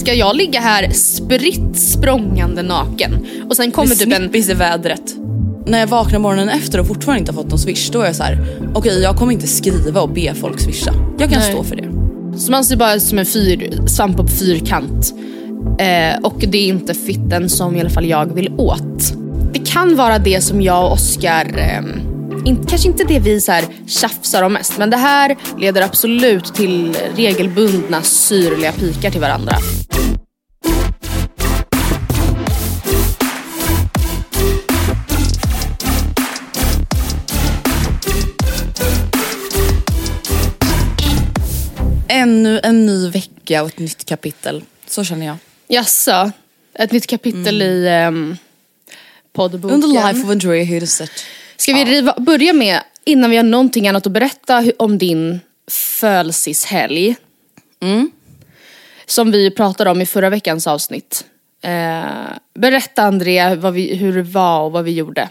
Ska jag ligga här spritt språngande naken och sen kommer typ en... i vädret. När jag vaknar morgonen efter och fortfarande inte har fått någon swish då är jag så här: okej okay, jag kommer inte skriva och be folk swisha. Jag kan Nej. stå för det. Så man ser bara som en fyr, svamp på fyrkant. Eh, och det är inte fitten som i alla fall jag vill åt. Det kan vara det som jag och Oskar, eh, in, kanske inte det vi så här tjafsar om mest, men det här leder absolut till regelbundna syrliga pikar till varandra. Ännu en ny vecka och ett nytt kapitel. Så känner jag. Jaså, ett nytt kapitel i um, poddboken. Under Life of Andrea Hiddeseth. Ska vi riva, börja med, innan vi har någonting annat att berätta om din födelsehelg. Mm. Som vi pratade om i förra veckans avsnitt. Eh, berätta Andrea vad vi, hur det var och vad vi gjorde.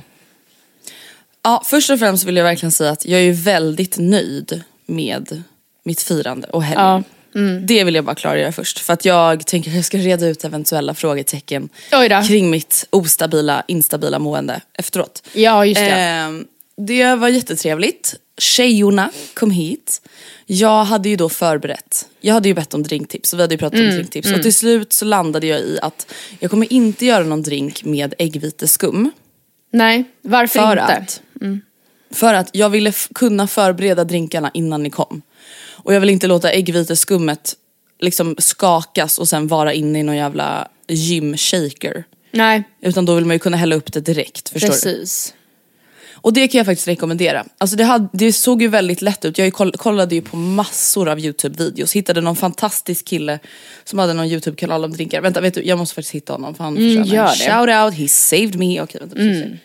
Ja, först och främst vill jag verkligen säga att jag är väldigt nöjd med mitt firande och helgen. Ja, mm. Det vill jag bara klargöra först. För att jag tänker att jag ska reda ut eventuella frågetecken kring mitt ostabila, instabila mående efteråt. Ja, just det. Ehm, det var jättetrevligt. Tjejorna kom hit. Jag hade ju då förberett. Jag hade ju bett om drinktips och vi hade ju pratat Mm, om drinktips. Och till slut så landade jag i att jag kommer inte göra någon drink med äggviteskum. Nej, varför För inte? att, för att jag ville kunna förbereda drinkarna innan ni kom. Och jag vill inte låta äggviteskummet liksom skakas och sen vara inne i någon jävla gymshaker. Nej, Utan då vill man ju kunna hälla upp det direkt. Förstår du? precis. Och det kan jag faktiskt rekommendera. Alltså det, hade, det såg ju väldigt lätt ut. Jag kollade ju på massor av YouTube-videos. Hittade någon fantastisk kille som hade någon YouTube-kanal om drinkar. Vänta, vet du, jag måste faktiskt hitta honom för han Mm, förtjänar gör en det. shout out, he saved me. Okej, vänta, mm.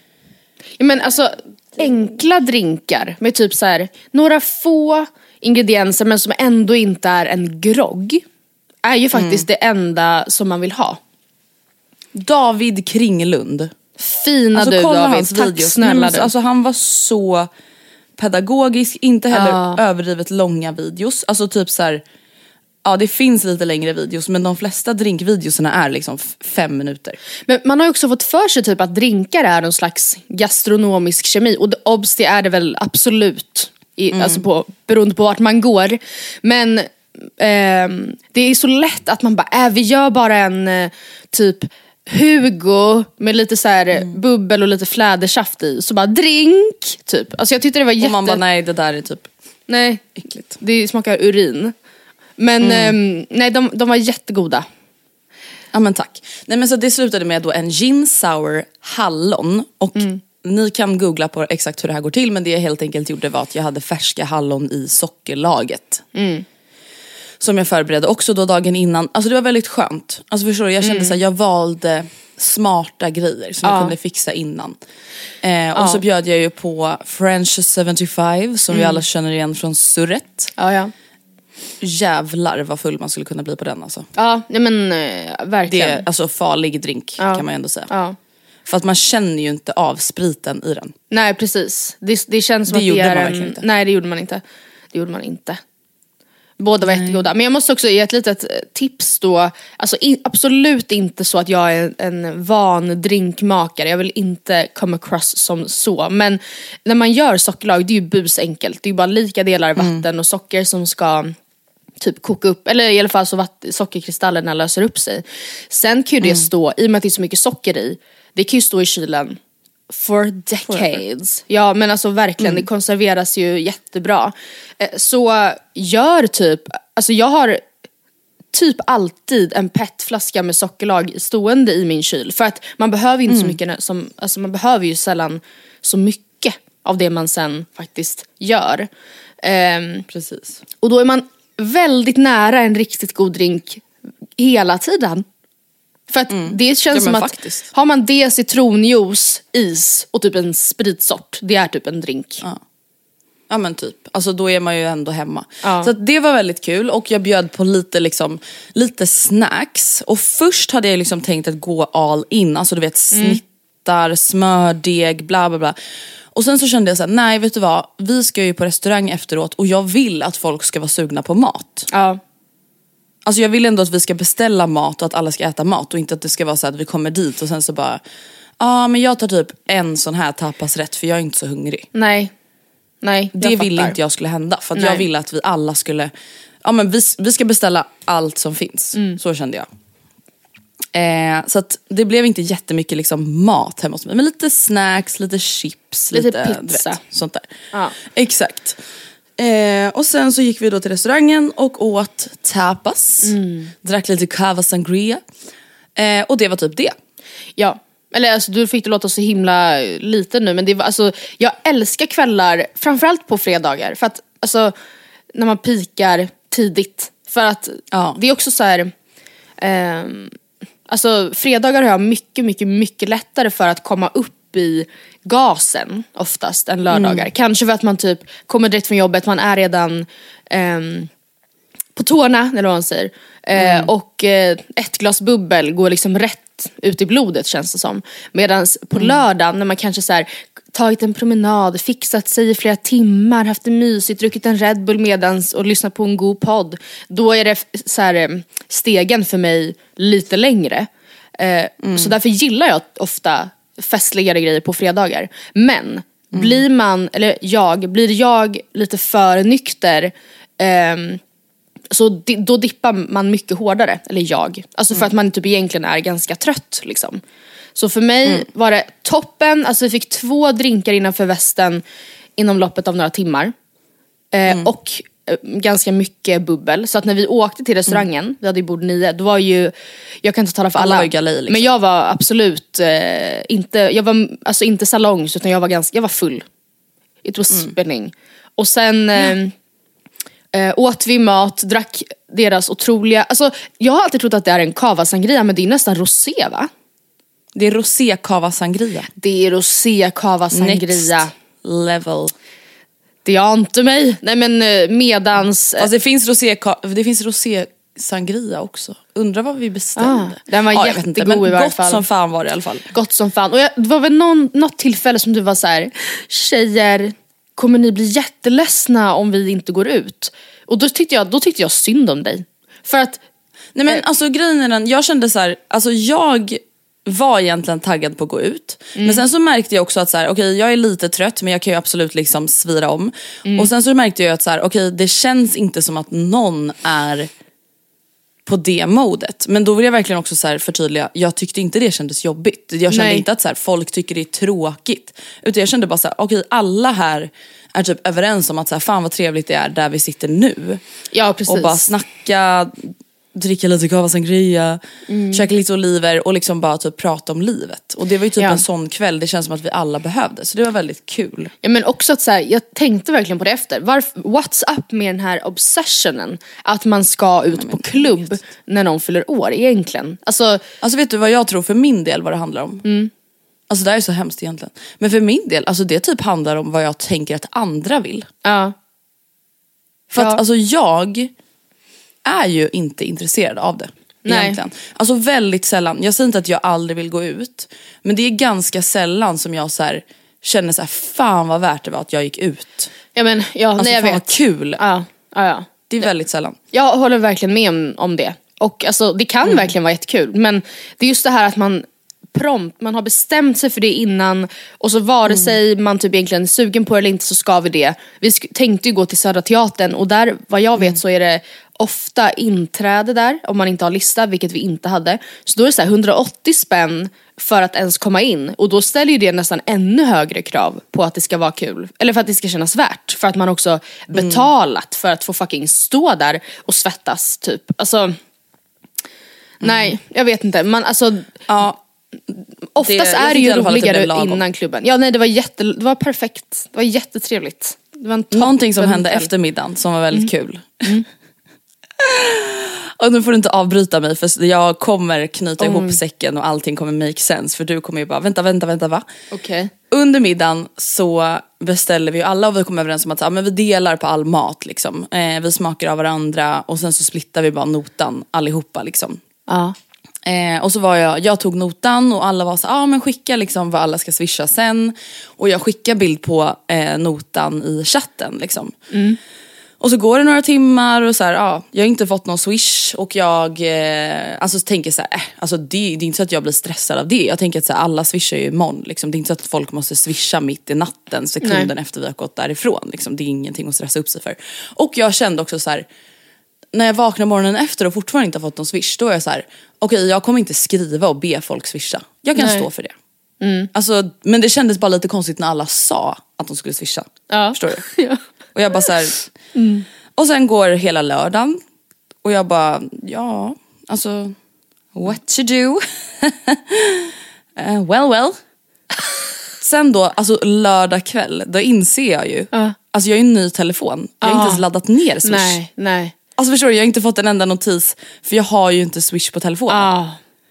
Ja, men alltså enkla drinkar med typ så här några få ingredienser men som ändå inte är en grogg. Är ju faktiskt det enda som man vill ha. David Kringlund. Fina Alltså du kolla David, hans tack videos. Nej, snälla du. Alltså han var så pedagogisk, inte heller Ja. överdrivet långa videos. Alltså typ så här. Ja det finns lite längre videos men de flesta drinkvideosarna är liksom fem minuter. Men man har ju också fått för sig typ att drinkar är någon slags gastronomisk kemi och obs det är det väl absolut. I, Mm. Alltså på, beroende på vart man går. Men ehm, det är så lätt att man bara, äh, vi gör bara en eh, typ Hugo med lite så här Mm. bubbel och lite flädersaft i. Så bara drink, typ. Alltså jag tyckte det var jätte... Och man bara nej det där är typ nej, äckligt. det smakar urin. Men Mm. ehm, nej, de, de var jättegoda. Ja men tack. Nej men så det slutade med då en gin sour hallon och ni kan googla på exakt hur det här går till men det jag helt enkelt gjorde var att jag hade färska hallon i sockerlaget. Som jag förberedde också då dagen innan. Alltså det var väldigt skönt. Alltså förstår du, jag kände så här, jag valde smarta grejer som Ja. jag kunde fixa innan. Eh, och så bjöd jag ju på French 75 som Mm. vi alla känner igen från Surret. Ja, ja. Jävlar vad full man skulle kunna bli på den alltså. Ja, nej men eh, Det verkligen. är alltså farlig drink Ja. kan man ju ändå säga. För att man känner ju inte av spriten i den. Nej precis. Det, det känns som Det att det är man en... inte. Nej det gjorde man inte. Det gjorde man inte. Båda var jättegoda. Men jag måste också ge ett litet eh, tips då. Alltså in, absolut inte så att jag är en, en van drinkmakare. Jag vill inte come across som så. Men när man gör sockerlag, det är ju busenkelt. Det är ju bara lika delar Mm. vatten och socker som ska typ koka upp, eller i alla fall så vatt- sockerkristallerna löser upp sig. Sen kan ju det Mm. stå, i och med att det är så mycket socker i, det kan ju stå i kylen for decades. Ja men alltså verkligen, Mm. det konserveras ju jättebra. Eh, Så gör typ, alltså jag har typ alltid en petflaska med sockerlag stående i min kyl. För att man behöver inte Mm. så mycket, som, alltså man behöver ju sällan så mycket av det man sen faktiskt gör. Ehm, Precis. och då är man väldigt nära en riktigt god drink hela tiden. För att det känns Mm. Ja, som att faktiskt. har man det, citronjuice, is och typ en spritsort, det är typ en drink. Ja. Ja men typ, alltså då är man ju ändå hemma. Ja. Så det var väldigt kul och jag bjöd på lite, liksom, lite snacks. Och först hade jag liksom tänkt att gå all in, alltså du vet Mm. snittar, smördeg, bla bla bla. Och sen så kände jag så här, nej vet du vad, vi ska ju på restaurang efteråt och jag vill att folk ska vara sugna på mat. Ja. Alltså jag vill ändå att vi ska beställa mat och att alla ska äta mat och inte att det ska vara så att vi kommer dit och sen så bara, ja ah, men jag tar typ en sån här tapasrätt för jag är inte så hungrig. Nej. Nej, jag Det ville fattar. inte jag skulle hända för att Nej. jag ville att vi alla skulle, ja men vi, vi ska beställa allt som finns. Mm. Så kände jag. Eh, så att det blev inte jättemycket liksom mat hemma hos mig. Men lite snacks, lite chips, Lite lite, du pizza. vet, sånt där. Ja. Exakt. Eh, och sen så gick vi då till restaurangen och åt tapas. Mm. Drack lite cava sangria. Eh, och det var typ det. Ja. Eller alltså, du fick det låta så himla lite nu men det var, alltså, jag älskar kvällar, framförallt på fredagar. För att alltså, när man pikar tidigt. För att Ja. det är också så här. ehm, alltså fredagar har jag mycket, mycket, mycket lättare för att komma upp i gasen oftast än lördagar. Kanske för att man typ kommer direkt från jobbet, man är redan ehm, på tårna, eller vad man säger. Eh, och eh, ett glas bubbel går liksom rätt ut i blodet känns det som. Medan på lördagen när man kanske så här, tagit en promenad, fixat sig i flera timmar, haft det mysigt, druckit en Red Bull medans och lyssnat på en god podd. Då är det så här, eh, stegen för mig lite längre. Eh, Så därför gillar jag ofta festligare grejer på fredagar. Men blir man, eller jag, blir jag lite för nykter ehm, så di- då dippar man mycket hårdare, eller jag. Alltså för att man typ egentligen är ganska trött liksom. Så för mig var det toppen, alltså vi fick två drinkar innanför västen inom loppet av några timmar. Eh, Och eh, ganska mycket bubbel. Så att när vi åkte till restaurangen, vi hade ju bord nio, då var ju, jag kan inte tala för Alla alla, galej, liksom. men jag var absolut eh, inte, jag var alltså inte salongs utan jag var ganska, jag var full. It was spinning. Och sen eh, eh, åt vi mat, drack deras otroliga, alltså jag har alltid trott att det är en cava sangria men det är nästan rosé va? Det är rosé cava sangria. Det är rosé cava sangria. Next level. Det ante mig. Nej men eh, medans... eh, Fast det finns rosé, det finns rosé sangria också. Undrar vad vi beställde. Ah, den var jag inte, jättegod men i varje gott fall. som fan var det i alla fall. Gott som fan. Och jag, det var väl någon, något tillfälle som du var så här: tjejer, kommer ni bli jätteledsna om vi inte går ut? Och då tyckte jag, då tyckte jag synd om dig. För att, Nej men alltså grejen är den, jag kände så här, alltså jag var egentligen taggad på att gå ut. Men sen så märkte jag också att så här, okej jag är lite trött men jag kan ju absolut liksom svira om. Och sen så märkte jag att så här, okej det känns inte som att någon är på det modet. Men då vill jag verkligen också så här förtydliga, jag tyckte inte det kändes jobbigt. Jag kände Nej. inte att så här, folk tycker det är tråkigt. Utan jag kände bara så här, okej alla här är typ överens om att så här, fan vad trevligt det är där vi sitter nu. ja precis. Och bara snacka, dricka lite cava sangria, käka lite oliver och liksom bara typ prata om livet. Och det var ju typ Ja. en sån kväll det känns som att vi alla behövde. Så det var väldigt kul. Ja, men också att så här, jag tänkte verkligen på det efter. Varf, what's up med den här obsessionen? Att man ska ut på klubb när någon fyller år egentligen. Alltså, Alltså vet du vad jag tror för min del vad det handlar om? Mm. Alltså det här är så hemskt egentligen. Men för min del, alltså det typ handlar om vad jag tänker att andra vill. ja. För Ja. att alltså jag är ju inte intresserad av det. Nej. Egentligen. Alltså väldigt sällan. Jag säger inte att jag aldrig vill gå ut. Men det är ganska sällan som jag så här, känner så här, fan vad värt det var att jag gick ut. Ja men, ja, Alltså nej, jag fan vad vet. kul. Ja, ja, ja. Det är väldigt sällan. Jag håller verkligen med om, om det. Och alltså, det kan Mm. verkligen vara jättekul. Men det är just det här att man prompt, man har bestämt sig för det innan och så vare Mm. sig man typ egentligen är sugen på det eller inte så ska vi det. Vi tänkte ju gå till Södra Teatern och där vad jag Mm. vet så är det ofta inträde där om man inte har lista, vilket vi inte hade. Så då är det så här 180 spänn för att ens komma in och då ställer ju det nästan ännu högre krav på att det ska vara kul. Eller för att det ska kännas värt. För att man också Mm. betalat för att få fucking stå där och svettas typ. Alltså, nej jag vet inte. Man, alltså, Ja, oftast Det- är det ju det roligare lagom. innan klubben. Ja nej det var, jätte, det var perfekt. Det var jättetrevligt. Det var en Någonting som hände efter middagen som var väldigt Mm. kul. Och nu får du inte avbryta mig för jag kommer knyta ihop säcken och allting kommer make sense för du kommer ju bara vänta, vänta, vänta va? Okej. Under middagen så beställer vi ju alla och vi kommer överens om att så, men vi delar på all mat liksom. Eh, vi smakar av varandra och sen så splittar vi bara notan allihopa liksom. Ja. Eh, och så var jag, jag tog notan och alla var så ja ah, men skicka liksom vad alla ska swisha sen. Och jag skickar bild på eh, notan i chatten liksom. Och så går det några timmar och så här, ja, jag har inte fått någon swish och jag eh, alltså, tänker så här, äh, alltså, det, det är inte så att jag blir stressad av det. Jag tänker att så här, alla swishar ju imorgon. Liksom. Det är inte så att folk måste swisha mitt i natten sekunden Nej. efter vi har gått därifrån. Liksom. Det är ingenting att stressa upp sig för. Och jag kände också så här, när jag vaknar morgonen efter och fortfarande inte har fått någon swish, då är jag så här: okej jag kommer inte skriva och be folk swisha. Jag kan Nej. stå för det. Alltså, men det kändes bara lite konstigt när alla sa att de skulle swisha. Ja. Förstår du? Ja. Och jag bara så här, Och sen går hela lördagen och jag bara, ja, alltså what to do? Eh, well well. Sen då, alltså lördag kväll, då inser jag ju, alltså jag har ju en ny telefon. Jag har inte ens laddat ner Swish. Nej, nej. Alltså förstår du, jag har inte fått en enda notis för jag har ju inte Swish på telefonen.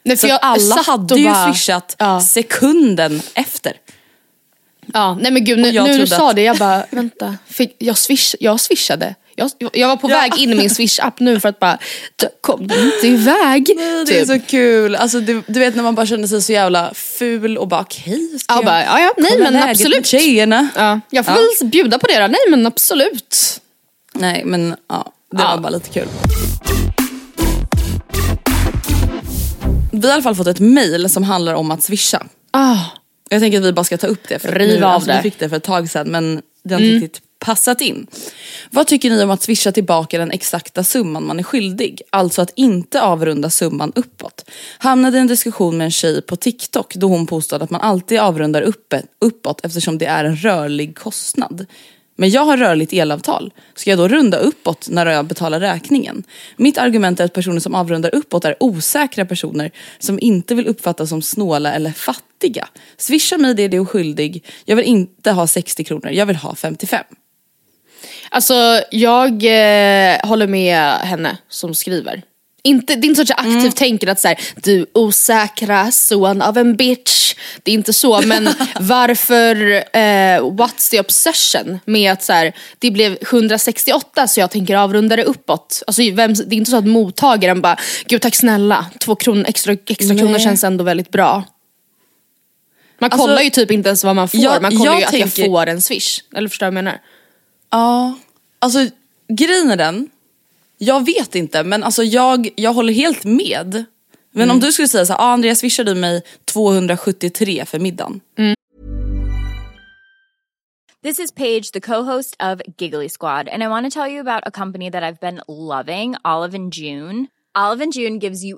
Nej, för jag alla hade ju bara- swishat sekunden efter. Ja, nej men gud nu, nu du sa att- det, jag bara vänta. Fick, jag, swish, jag swishade. Jag, jag var på Ja. väg in i min swish-app nu för att bara, "Du, kom du inte iväg? Det är typ. så kul. Alltså, du, du vet när man bara känner sig så jävla ful och bara okej, ska Ja, bara, ja, ja, nej men absolut. tjejerna? Ja, jag får Ja. väl bjuda på det då. Nej men absolut. Nej men ja, det Ja. var bara lite kul. Vi har i alla fall fått ett mail som handlar om att swisha. Ah. Jag tänker att vi bara ska ta upp det. För Riv nu, av alltså, det. Mm. Vi fick det för ett tag sedan men det har inte riktigt passat in. Vad tycker ni om att swisha tillbaka den exakta summan man är skyldig? Alltså att inte avrunda summan uppåt. Hamnade i en diskussion med en tjej på TikTok då hon påstod att man alltid avrundar uppe, uppåt eftersom det är en rörlig kostnad. Men jag har rörligt elavtal. Ska jag då runda uppåt när jag betalar räkningen? Mitt argument är att personer som avrundar uppåt är osäkra personer som inte vill uppfattas som snåla eller fattiga. Swisha mig det du är skyldig. Jag vill inte ha 60 kronor, jag vill ha 55. Alltså jag eh, håller med henne som skriver. Inte, det är inte så att jag aktivt tänker att så här, du osäkra son av en bitch. Det är inte så men varför, eh, what's the obsession med att så här, det blev 168 så jag tänker avrunda det uppåt. Alltså, vem, det är inte så att mottagaren bara, gud tack snälla, två kronor, extra, extra kronor känns ändå väldigt bra. Man Alltså, kollar ju typ inte ens vad man får, jag- man kollar jag ju att jag tänker- får en swish. Eller förstår du vad jag menar? Ja, alltså grejen är den. Jag vet inte men alltså jag, jag håller helt med. Men om du skulle säga så här, ah, Andreas swishar du mig 273 för middagen. This is Paige, the co-host of Giggly Squad, and I want to tell you about a company that I've been loving, Olive and June. Olive and June gives you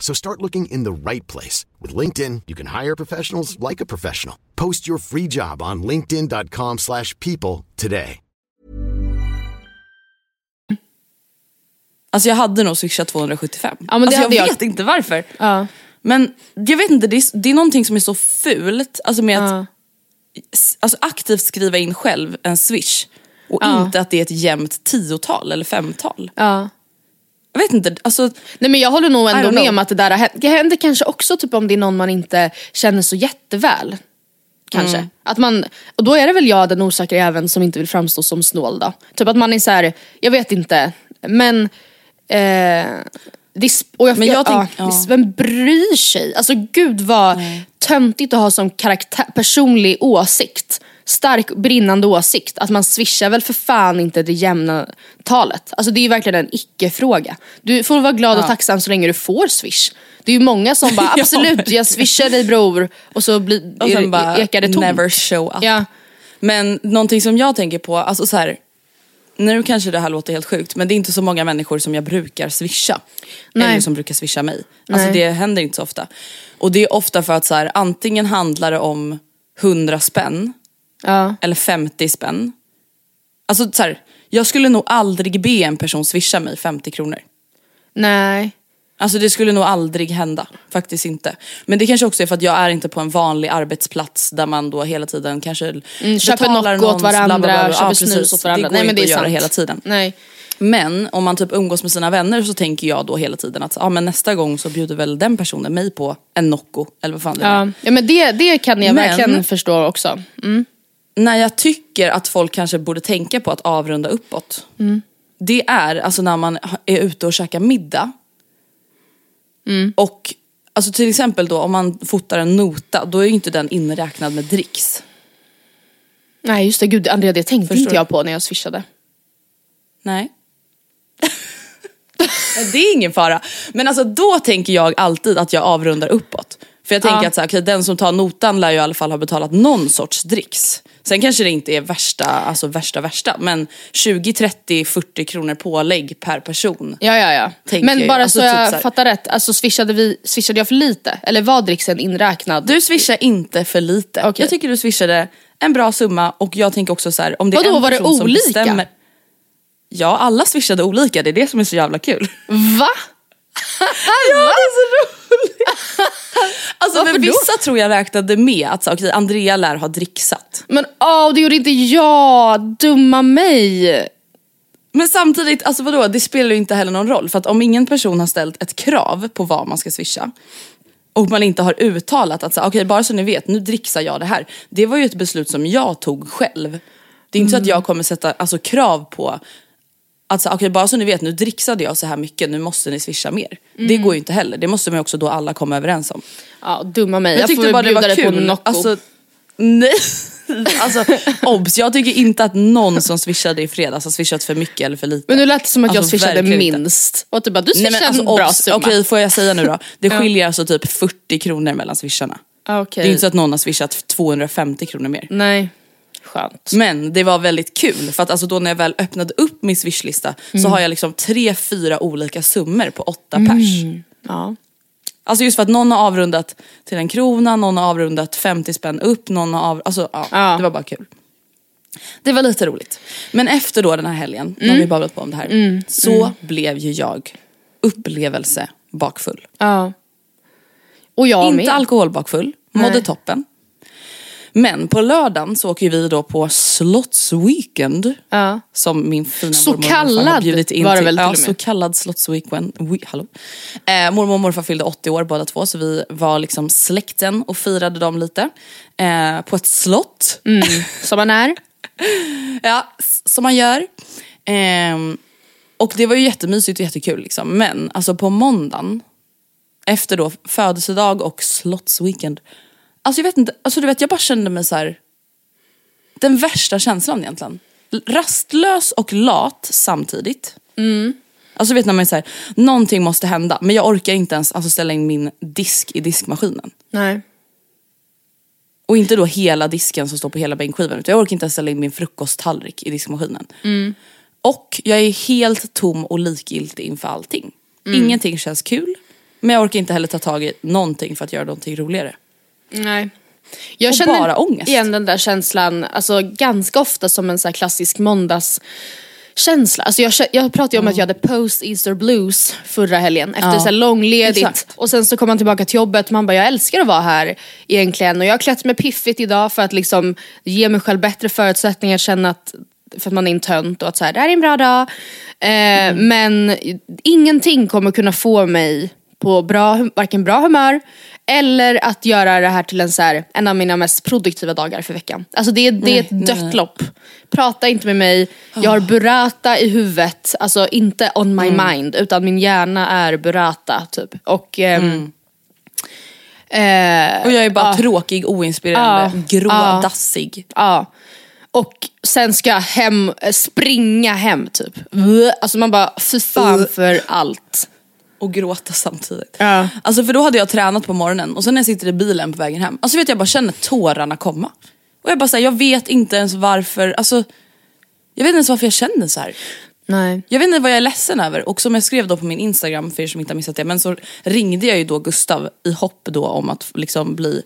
So start looking in the right place. With LinkedIn, you can hire professionals like a professional. Post your free job on linkedin.com slash people today. Alltså jag hade nog swishat 275. Ja, men det alltså jag jag. vet inte varför. Ja. Men jag vet inte, det är, det är någonting som är så fult. Alltså med att Ja. s- alltså aktivt skriva in själv en swish. Och Ja. inte att det är ett jämnt tiotal eller femtal. Ja. Jag vet inte, alltså Nej men jag håller nog ändå med om att det där har hänt. Det händer kanske också typ om det är någon man inte känner så jätteväl. Kanske. Mm. Att man, och då är det väl jag den osäkra även som inte vill framstå som snål då. Typ att man är så här, jag vet inte, men... Eh, det, och jag, Men jag jag, tänk- ja, ja. Vem bryr sig? Alltså gud vad töntigt att ha som karaktär, personlig åsikt. Stark brinnande åsikt. Att man swishar väl för fan inte det jämna talet. Alltså det är ju verkligen en icke-fråga. Du får vara glad och tacksam så länge du får swish. Det är ju många som bara absolut jag swishar dig bror och så blir, och sen bara ekar det tomt. never show up. Ja. Men någonting som jag tänker på, alltså så här. Nu kanske det här låter helt sjukt men det är inte så många människor som jag brukar swisha. Nej. Eller som brukar swisha mig. Alltså Nej. det händer inte så ofta. Och det är ofta för att så här, antingen handlar det om 100 spänn Ja. eller 50 spänn. Alltså så här, jag skulle nog aldrig be en person swisha mig 50 kronor. Nej. Alltså det skulle nog aldrig hända, faktiskt inte. Men det kanske också är för att jag är inte på en vanlig arbetsplats där man då hela tiden kanske Mm, köper Nocco åt någons bla, bla, varandra, bla, köper Ja, snus precis. åt varandra. Det går Nej, men inte det är att göra hela tiden. Nej. Men om man typ umgås med sina vänner så tänker jag då hela tiden att ah, men nästa gång så bjuder väl den personen mig på en Nocco eller vad fan det är. Ja. ja men det, det kan jag Men- verkligen förstå också. Mm. När jag tycker att folk kanske borde tänka på att avrunda uppåt. Mm. Det är alltså när man är ute och käkar middag. Mm. Och alltså till exempel då om man fotar en nota, då är ju inte den inräknad med dricks. Nej just det, gud Andrea det tänkte Förstår inte jag på när jag swishade. Nej. det är ingen fara. Men alltså då tänker jag alltid att jag avrundar uppåt. För jag tänker Ja. att så här, den som tar notan lär ju i alla fall ha betalat någon sorts dricks. Sen kanske det inte är värsta, alltså värsta värsta. Men 20, 30, 40 kronor pålägg per person. Ja ja ja. Men bara Alltså, så typ jag så fattar rätt, alltså swishade, vi, swishade jag för lite? Eller var dricksen inräknad? Du swishar inte för lite. Okej. Jag tycker du swishade en bra summa och jag tänker också så här, om det är Vadå, en var det som olika? bestämmer. Ja, alla swishade olika. Det är det som är så jävla kul. Va? Ja, det är så roligt. Alltså Varför för då? vissa tror jag räknade med att så, okej, Andrea lär ha dricksat. Men åh, det gjorde inte jag! Dumma mig! Men samtidigt, alltså vadå, det spelar ju inte heller någon roll. För att om ingen person har ställt ett krav på vad man ska swisha och man inte har uttalat att så, okej bara så ni vet, nu dricksar jag det här. Det var ju ett beslut som jag tog själv. Det är inte så att jag kommer sätta alltså, krav på att så, okej bara så ni vet, nu dricksade jag så här mycket, nu måste ni swisha mer. Det går ju inte heller, det måste man ju också då alla komma överens om. Ja, dumma mig. Jag, Jag, får tyckte väl bara det var på kul. Nocco. Alltså, nej. Alltså obs, jag tycker inte att någon som swishade i fredags har swishat för mycket eller för lite. Men nu lät det som att jag Alltså, swishade verkligen inte. minst. Och att du bara, du Nej, swishade men alltså, en bra summa. Okej, får jag säga nu då? Det skiljer alltså typ 40 kronor mellan swisharna. Ah, okej. Det är inte så att någon har swishat 250 kronor mer. Nej. Skönt. Men det var väldigt kul för att alltså då när jag väl öppnade upp min swishlista så har jag liksom tre, fyra olika summor på åtta pers. Ja. Alltså just för att någon har avrundat till en krona, någon har avrundat 50 spänn upp, någon har av, alltså ja, Ja. det var bara kul. Det var lite roligt. Men efter då den här helgen, nu har vi babblat på om det här, så blev ju jag upplevelse bakfull. ja. Och jag Inte med. alkoholbakfull, mådde Nej. toppen. Men på lördagen så åker vi då på slottsweekend. Ja. Som min fina Så mormor och morfar har kallad bjudit in var det väl till ja, så kallad slottsweekend. We, hallå. Eh, mormor och morfar fyllde 80 år båda två så vi var liksom släkten och firade dem lite. Eh, på ett slott. Som man är. Ja, som man gör. Ehm, och det var ju jättemysigt och jättekul liksom. Men alltså på måndagen, efter då födelsedag och slottsweekend. Alltså jag vet inte, alltså du vet jag bara kände mig så här. Den värsta känslan egentligen. Rastlös och lat samtidigt. Alltså vet när man är så här, någonting måste hända men jag orkar inte ens alltså, ställa in min disk i diskmaskinen. Nej. Och inte då hela disken som står på hela bänkskivan utan jag orkar inte ens ställa in min frukosttallrik i diskmaskinen. Och jag är helt tom och likgiltig inför allting. Ingenting känns kul. Men jag orkar inte heller ta tag i någonting för att göra någonting roligare. Nej. Jag Och känner bara ångest. igen den där känslan alltså, ganska ofta som en så klassisk måndagskänsla. Alltså, jag, jag pratade ju om att jag hade post-Easter blues förra helgen efter Ja. så långledigt. Exakt. Och sen så kom man tillbaka till jobbet man bara jag älskar att vara här egentligen. Och jag har klätt mig piffigt idag för att liksom ge mig själv bättre förutsättningar att känna att för att man är en tönt och att så här, det här är en bra dag. Eh, Men ingenting kommer kunna få mig på bra, varken bra humör eller att göra det här till en, så här, en av mina mest produktiva dagar för veckan. Alltså det, är- det är ett nej, dött nej. lopp. Prata inte med mig, jag har burrata i huvudet, alltså inte on my mind utan min hjärna är burrata typ. Och, ehm, eh, Och jag är bara ja. tråkig, oinspirerande, Ja. grå, Ja. dassig. Ja. Och sen ska jag hem, eh, springa hem typ. Alltså man bara, fy fan för allt. Och gråta samtidigt. Ja. Alltså för då hade jag tränat på morgonen och sen när jag sitter i bilen på vägen hem. Alltså vet jag bara känner tårarna komma. Och jag bara säger jag vet inte ens varför, alltså. Jag vet inte ens varför jag känner så här. Nej. Jag vet inte vad jag är ledsen över och som jag skrev då på min Instagram för er som inte har missat det. Men så ringde jag ju då Gustav i hopp då om att liksom bli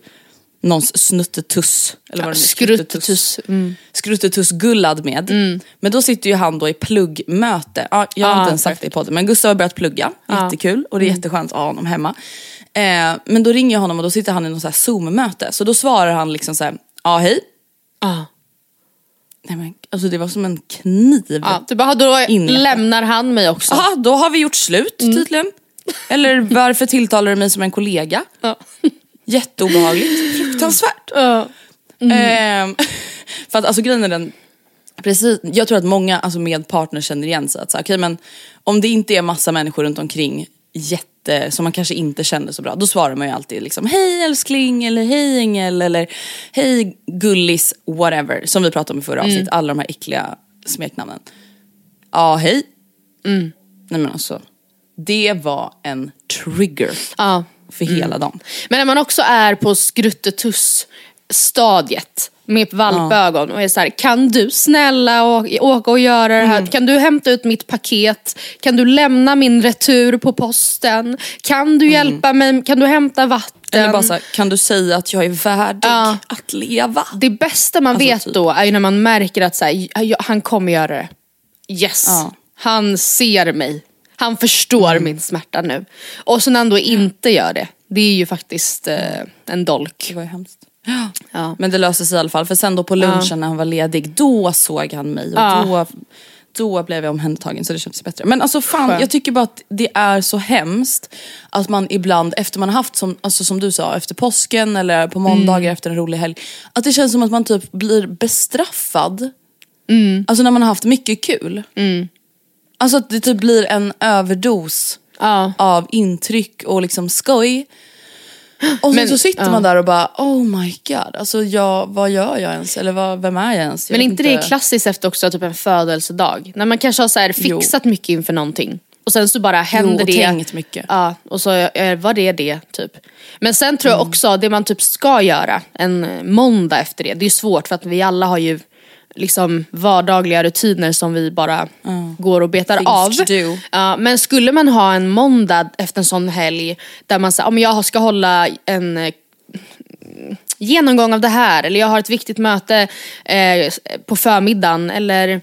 någons snuttetuss. Eller vad är, Skruttetuss. Mm. Skruttetuss-gullad med. Men då sitter ju han då i pluggmöte. Ja, jag har Ah, inte ens sagt det i podden men Gustav har börjat plugga. Jättekul och det är jätteskönt att ha honom hemma. Eh, men då ringer jag honom och då sitter han i något så här zoom-möte. Så då svarar han liksom så här, ja hej. Ja. Nej, men, alltså det var som en kniv. Ja, du bara, då Inlägg. lämnar han mig också. Jaha, då har vi gjort slut tydligen. Eller varför tilltalar du mig som en kollega? Ja. Jätteobehagligt. Fruktansvärt. Ja. Ehm, för att alltså grejen är den, precis, jag tror att många alltså med partner känner igen sig. Att, så, okej, men om det inte är massa människor runt omkring jätte, som man kanske inte känner så bra. Då svarar man ju alltid liksom hej älskling eller hej ängel eller hej gullis whatever. Som vi pratade om i förra avsnittet, alla de här äckliga smeknamnen. Ja hej. Nej men alltså, det var en trigger Ja. För hela dagen. Men när man också är på skruttetuss-stadiet med valpögon och är så här, kan du snälla åka och göra det här? Mm. Kan du hämta ut mitt paket? Kan du lämna min retur på posten? Kan du hjälpa mig? Kan du hämta vatten? Mm. Eller bara så här, kan du säga att jag är värdig Ja. att leva? Det bästa man Alltså, vet typ. då är ju när man märker att så här, han kommer göra det. Yes, Ja. han ser mig. Han förstår Mm. min smärta nu. Och så när han då inte gör det, det är ju faktiskt eh, en dolk. Det var ju hemskt. Ja. Men det löste sig i alla fall. För sen då på lunchen när han var ledig, då såg han mig. Och Ja. då, då blev jag omhändertagen så det kändes bättre. Men alltså fan, Skönt. jag tycker bara att det är så hemskt att man ibland efter man har haft, som, alltså som du sa, efter påsken eller på måndagar Mm. efter en rolig helg. Att det känns som att man typ blir bestraffad. Mm. Alltså när man har haft mycket kul. Alltså att det typ blir en överdos Ja. av intryck och liksom skoj. Och sen Men- så sitter ja. man där och bara oh my god, alltså jag, vad gör jag ens? Eller vad, vem är jag ens? Jag Men vet inte det är klassiskt efter också typ en födelsedag? När man kanske har så här fixat mycket inför någonting. Och sen så bara händer och det. tänkt mycket. Ja, och så eh, var det det typ. Men sen tror jag Mm. också, det man typ ska göra en måndag efter det, det är svårt för att vi alla har ju liksom vardagliga rutiner som vi bara går och betar Things av. Ja, men skulle man ha en måndag efter en sån helg där man säger, om jag ska hålla en eh, genomgång av det här eller jag har ett viktigt möte eh, på förmiddagen eller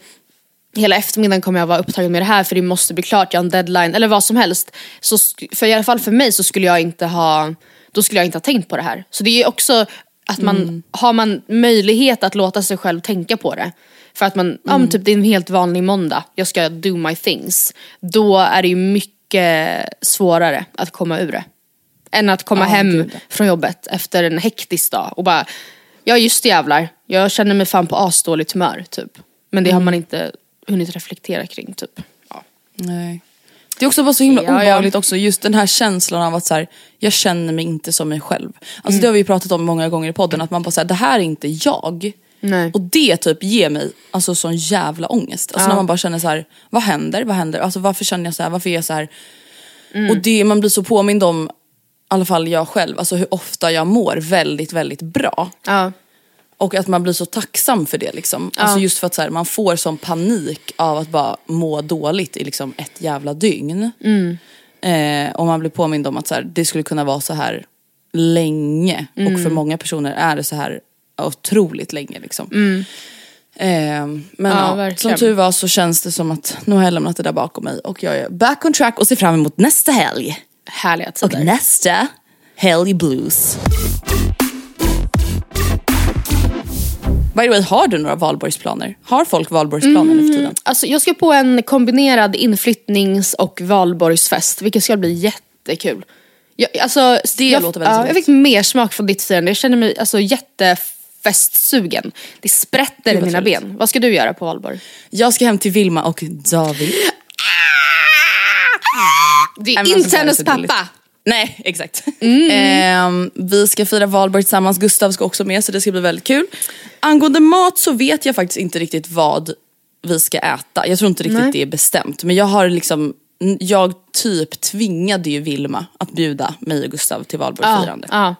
hela eftermiddagen kommer jag vara upptagen med det här för det måste bli klart, jag har en deadline eller vad som helst. Så, för i alla fall för mig så skulle jag inte ha, då skulle jag inte ha tänkt på det här. Så det är också att man, har man möjlighet att låta sig själv tänka på det. För att man, ja men typ det är en helt vanlig måndag, jag ska do my things. Då är det ju mycket svårare att komma ur det. Än att komma Ja, hem gud, från jobbet efter en hektisk dag och bara, ja just det jävlar, jag känner mig fan på asdåligt humör typ. Men det har man inte hunnit reflektera kring typ. Ja. Nej. Det är också bara så himla Ja, ja. obehagligt också, just den här känslan av att så här, jag känner mig inte som mig själv. Alltså Mm. det har vi pratat om många gånger i podden, att man bara säger det här är inte jag. Nej. Och det typ ger mig alltså sån jävla ångest. Alltså Ja. när man bara känner så här, vad händer, vad händer, alltså varför känner jag så här, varför är jag så här? Mm. Och det, man blir så påmind om, i alla fall jag själv, alltså hur ofta jag mår väldigt, väldigt bra. Ja. Och att man blir så tacksam för det liksom. Alltså just för att så här, man får sån panik av att bara må dåligt i liksom ett jävla dygn. Eh, och man blir påmind om att så här, det skulle kunna vara så här länge. Och för många personer är det så här otroligt länge liksom. Eh, men Ja, ja, som tur var så känns det som att nu har jag lämnat det där bakom mig. Och jag är back on track och ser fram emot nästa helg. Härliga Och tider. nästa helg blues. By the way, har du några valborgsplaner? Har folk valborgsplaner nu för tiden? Alltså, jag ska på en kombinerad inflyttnings och valborgsfest vilket ska bli jättekul. Jag, alltså, Det jag, låter väldigt ja, roligt. Jag fick mer smak från ditt firande. Jag känner mig alltså, jättefestsugen. Det sprätter i mina trevligt. ben. Vad ska du göra på valborg? Jag ska hem till Vilma och David. Det är inte hennes pappa. Nej, exakt. Ehm, vi ska fira valborg tillsammans, Gustav ska också med så det ska bli väldigt kul. Angående mat så vet jag faktiskt inte riktigt vad vi ska äta. Jag tror inte riktigt Nej. det är bestämt. Men jag har liksom, jag typ tvingade ju Vilma att bjuda mig och Gustav till valborgsfirande. Ja.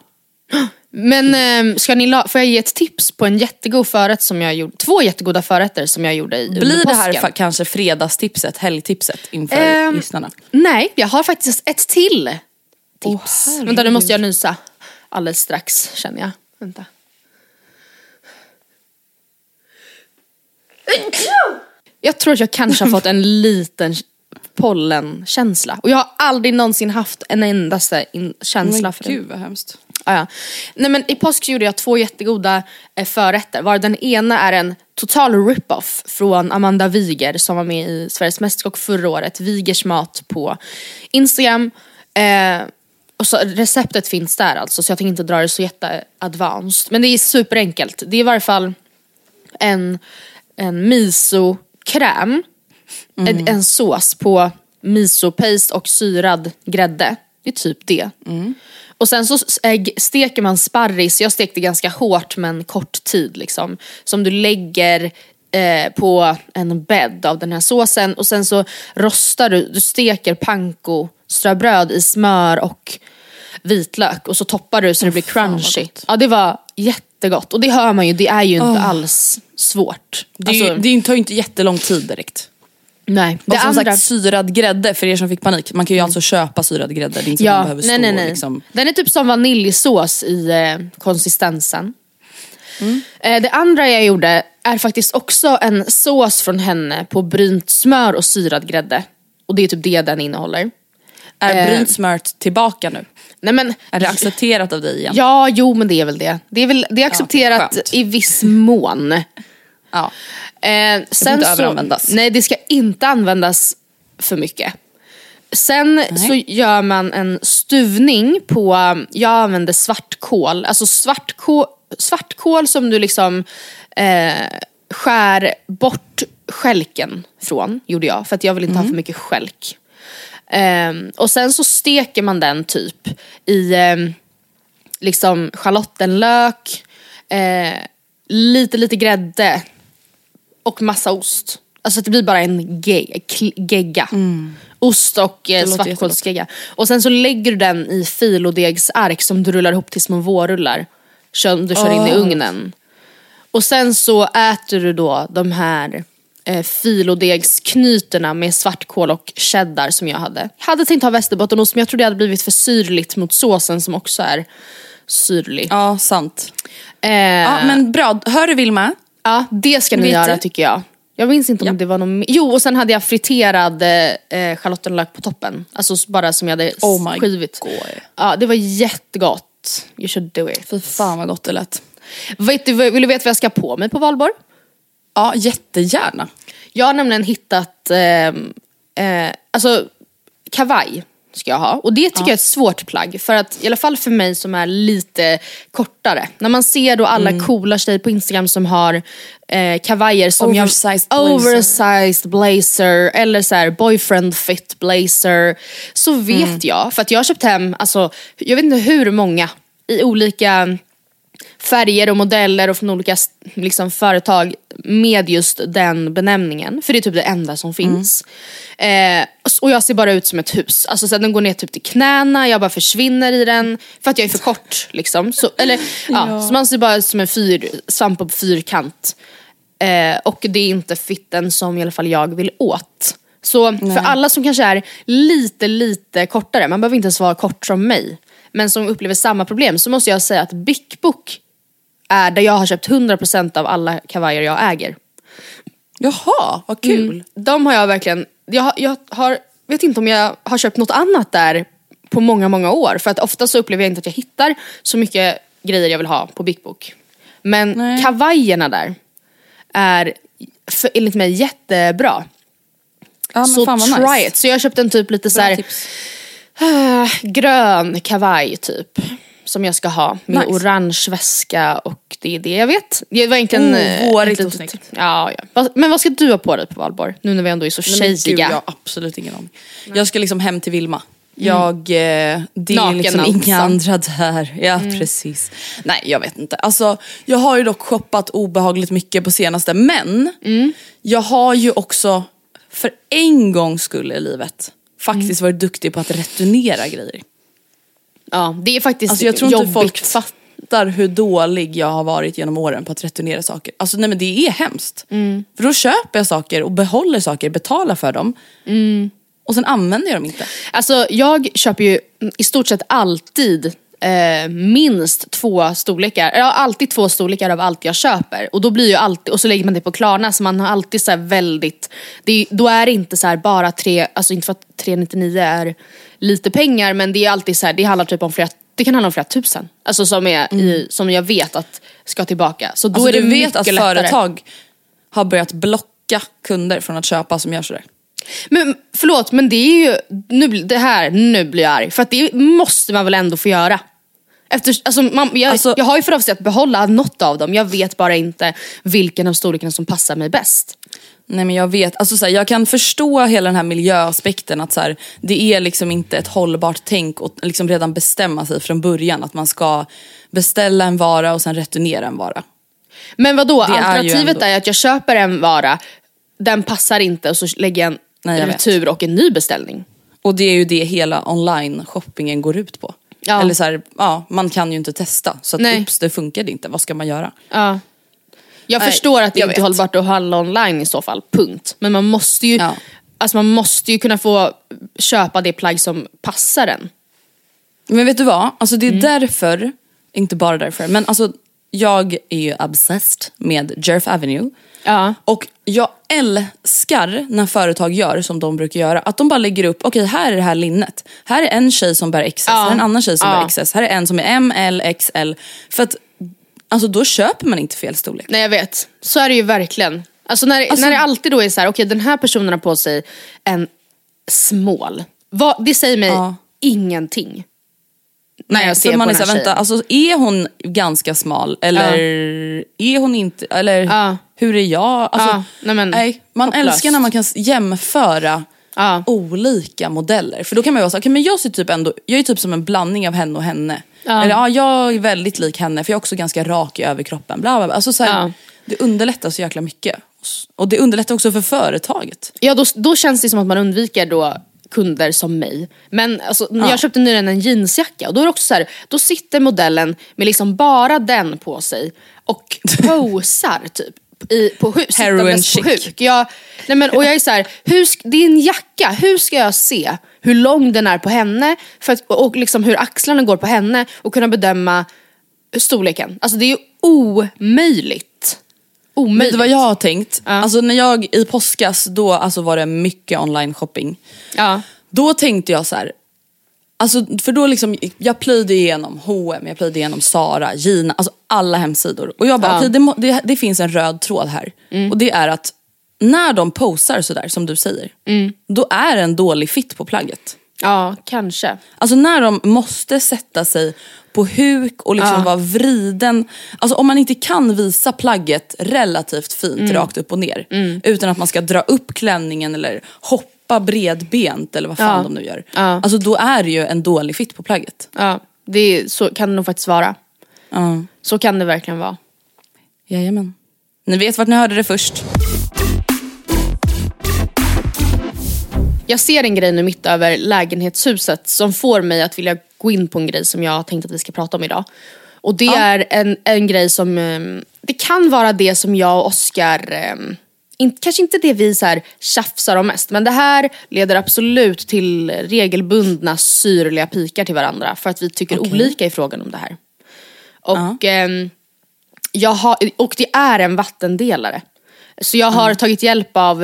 Men ehm, ska ni la- får jag ge ett tips på en jättegod förrätt som jag gjorde? Två jättegoda förrätter som jag gjorde i Blir det här kanske fredagstipset, helgtipset inför Ehm, lyssnarna? Nej, jag har faktiskt ett till tips. Åh, Vänta nu måste jag nysa alldeles strax känner jag. Vänta. Jag tror att jag kanske har fått en liten pollenkänsla. Och jag har aldrig någonsin haft en endaste känsla Men för det. gud vad hemskt. Ah, ja. Nej men i påsk gjorde jag två jättegoda eh, förrätter. Var den ena är en total rip-off från Amanda Wiger som var med i Sveriges Mästerkock förra året. Wigers mat på Instagram. Eh, och så, receptet finns där alltså så jag tänker inte dra det så jätteadvanced. Men det är superenkelt. Det är i varje fall en, en miso-kräm. En, en sås på miso-paste och syrad grädde. Det är typ det. Och sen så steker man sparris, jag stekte ganska hårt men kort tid liksom. Som du lägger eh, på en bädd av den här såsen och sen så rostar du, du steker panko ströbröd i smör och vitlök och så toppar du så det blir crunchy. Ja det var jättegott och det hör man ju, det är ju inte alls svårt. Det, ju- Alltså, det tar ju inte jättelång tid direkt. nej. Och Det som andra, sagt syrad grädde för er som fick panik. Man kan ju alltså köpa syrad grädde. Det är inte att man ja, behöver stå nej, nej, och nej. liksom... Den är typ som vaniljsås i eh, konsistensen. Mm. Eh, det andra jag gjorde är faktiskt också en sås från henne på brynt smör och syrad grädde. Och det är typ det den innehåller. Är Eh, brynt smör tillbaka nu? Nej men, Är det accepterat av dig igen? Ja, jo men det är väl det. Det är, väl, det är accepterat skönt. i viss mån. Ja. Eh, sen inte så, överanvändas. Nej, det ska inte användas för mycket. Sen så gör man en stuvning på, jag använder svartkål, alltså svartkål, svartkål som du liksom eh, skär bort skälken från, gjorde jag, för att jag vill inte ha för mycket skälk. Ehm, och sen så steker man den typ i ehm, liksom schalottenlök, eh, lite lite grädde och massa ost. Alltså det blir bara en ge- gegga. Och Ost och eh, svartkålsgegga. Och sen så lägger du den i filodegsark som du rullar ihop till små vårrullar. Du kör in i Åh. ugnen. Och sen så äter du då de här eh, filodegsknyterna med svartkål och cheddar som jag hade. Jag hade tänkt ha västerbottenost men jag trodde det hade blivit för syrligt mot såsen som också är syrlig. Ja, sant. Eh, Ja, men bra. Hör du Vilma? Ja, det ska ni Vet göra du? tycker jag. Jag minns inte om det var någon. Jo, och sen hade jag friterad eh, schalottenlök på toppen. Alltså bara som jag hade Oh my skivit. God. Ja, det var jättegott. You should do it. Fy fan vad gott det lät. Vet du, vill du veta vad jag ska på mig på valborg? Ja, jättegärna. Jag har nämligen hittat, eh, eh, alltså kavaj ska jag ha. Och det tycker jag är ett svårt plagg. För att, i alla fall för mig som är lite kortare. När man ser då alla coola tjejer på Instagram som har eh, kavajer som Oversized jag, blazer. oversized blazer eller så här boyfriend fit blazer. Så vet jag, för att jag har köpt hem, alltså, jag vet inte hur många i olika färger och modeller och från olika liksom, företag med just den benämningen. För det är typ det enda som finns. Eh, och jag ser bara ut som ett hus. Alltså så den går ner typ till knäna, jag bara försvinner i den. För att jag är för kort. Liksom. Så, eller, ja. så man ser bara ut som en fyr, svamp på fyrkant. Eh, och det är inte fitten som i alla fall jag vill åt. Så för alla som kanske är lite, lite kortare, man behöver inte ens vara kort som mig, men som upplever samma problem så måste jag säga att Bic Book är där jag har köpt 100% av alla kavajer jag äger. Jaha, vad kul. Mm. De har jag verkligen, jag, jag har, vet inte om jag har köpt något annat där på många, många år. För att ofta så upplever jag inte att jag hittar så mycket grejer jag vill ha på Bic Book. Men Nej. kavajerna där är för, enligt mig jättebra. Ja, så try nice. it. Så jag köpte en typ lite så Bra här, tips. Äh, grön kavaj typ. Som jag ska ha med Nice. orange väska och det är det jag vet. Det var egentligen... Oh, eh, vårigt ett och snyggt. Ja, ja. Men vad ska du ha på dig på valborg? Nu när vi ändå är så Nej, men gud, tjejiga. jag har absolut ingen aning. Jag ska liksom hem till Vilma. Jag, eh, det är Naken liksom alltså. inga andra där. Ja precis. Nej jag vet inte. Alltså, jag har ju dock shoppat obehagligt mycket på senaste men jag har ju också för en gångs skull i livet faktiskt varit duktig på att returnera grejer. Ja, det är faktiskt Alltså jag tror jobbigt. inte folk fattar hur dålig jag har varit genom åren på att returnera saker. Alltså nej men det är hemskt. För då köper jag saker och behåller saker, betalar för dem. Och sen använder jag dem inte. Alltså jag köper ju i stort sett alltid eh, minst två storlekar. Jag har alltid två storlekar av allt jag köper. Och då blir ju alltid, och så lägger man det på Klarna så man har alltid så här väldigt, det är, då är det inte så här bara tre, alltså inte för att 399 är lite pengar men det är alltid så här, det handlar typ om flera det kan handla om flera tusen. Alltså som, är i, som jag vet att ska tillbaka. Så då Alltså, är det du vet att lättare. företag har börjat blocka kunder från att köpa som gör sådär. Men förlåt, men det är ju, nu, det här, nu blir jag arg. För att det måste man väl ändå få göra? Efter, alltså, man, jag, Alltså- jag har ju för avsikt att behålla något av dem, jag vet bara inte vilken av storlekarna som passar mig bäst. Nej men jag vet, alltså så här, jag kan förstå hela den här miljöaspekten att så här, det är liksom inte ett hållbart tänk att liksom redan bestämma sig från början att man ska beställa en vara och sen returnera en vara. Men vad då? Är alternativet ändå- är, att jag köper en vara, den passar inte och så lägger jag en Nej, jag vet. retur och en ny beställning. Och det är ju det hela online-shoppingen går ut på. Ja. Eller så här, ja, man kan ju inte testa så att Nej. ups det funkade inte, vad ska man göra? Ja. Jag Nej, förstår att det inte är hållbart att handla online i så fall, punkt. Men man måste ju, Ja. alltså man måste ju kunna få köpa det plagg som passar en. Men vet du vad? Alltså Mm. det är därför, inte bara därför, men alltså jag är ju obsessed med Jerf Avenue. Ja. Och jag älskar när företag gör som de brukar göra. Att de bara lägger upp, okej här är det här linnet. Här är en tjej som bär XS, här är en annan tjej som Ja. bär XS. Här är en som är M, L, XL. För att alltså, då köper man inte fel storlek. Nej jag vet, så är det ju verkligen. Alltså när, Alltså- när det alltid då är så här, okej den här personen har på sig en small. Vad, det säger mig Ja. ingenting. När jag ser på man är den här så här, vänta, alltså, är hon ganska smal eller är hon inte, eller Ja. hur är jag? Alltså, Ja, nej men, man hopplöst. älskar när man kan jämföra Ja. olika modeller. För då kan man ju vara så, okay, men jag ser typ ändå, jag är typ som en blandning av henne och henne. Ja. Eller ja, jag är väldigt lik henne för jag är också ganska rak i överkroppen. Bla, bla, bla. Alltså, så här, Ja. Det underlättar så jäkla mycket. Och det underlättar också för företaget. Ja då, då känns det som att man undviker då kunder som mig. Men alltså, när jag köpte nyligen en jeansjacka och då är det också så här, då sitter modellen med liksom bara den på sig och posar typ. I, på huk, Heroin på chic. huk. Jag, nej men, och jag är så här, hur, sk- det är en jacka, hur ska jag se hur lång den är på henne för att, och liksom hur axlarna går på henne och kunna bedöma storleken. Alltså det är ju omöjligt. Vet Omöjligt. du vad jag har tänkt? Alltså när jag i påskas, då alltså var det mycket online shopping. Ja. Då tänkte jag så här. Alltså för då liksom, jag plöjde igenom H&M, jag plöjde igenom Zara, Gina, alltså alla hemsidor. Och jag bara, Ja. okej det, det, det finns en röd tråd här. Och det är att när de posar sådär som du säger, då är det en dålig fit på plagget. ja, kanske. Alltså när de måste sätta sig på huk och liksom vara vriden. Alltså om man inte kan visa plagget relativt fint rakt upp och ner. Utan att man ska dra upp klänningen eller hoppa bredbent eller vad fan Ja. de nu gör. Ja. Alltså då är det ju en dålig fit på plagget. Ja, det är, så kan det nog faktiskt vara. Ja. Så kan det verkligen vara. Jajamän. Ni vet vart ni hörde det först. Jag ser en grej nu mitt över lägenhetshuset som får mig att vilja gå in på en grej som jag tänkt att vi ska prata om idag. Och det är en, en grej som, ehm, det kan vara det som jag och Oscar, ehm, in, kanske inte det vi så här tjafsar om mest, men det här leder absolut till regelbundna syrliga pikar till varandra för att vi tycker olika i frågan om det här. Och, ehm, jag har, och det är en vattendelare. Så jag har tagit hjälp av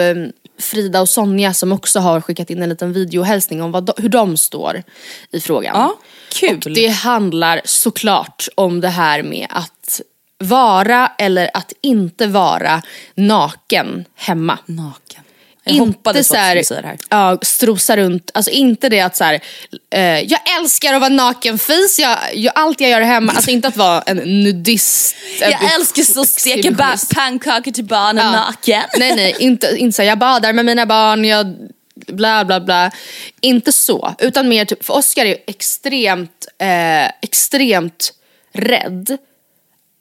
Frida och Sonja som också har skickat in en liten videohälsning om vad hur de står i frågan. Ja, kul. Och det handlar såklart om det här med att vara eller att inte vara naken hemma. Naken. Jag du skulle säga det här. Ja, strosa runt. Alltså inte det att så här, eh, jag älskar att vara nakenfis, jag, jag, allt jag gör hemma. Alltså inte att vara en nudist. Jag älskar så steka pannkakor till barnen Ja. naken. Nej nej, inte, inte så här, jag badar med mina barn, jag bla bla bla. Inte så, utan mer typ, för Oscar är ju extremt, eh, extremt rädd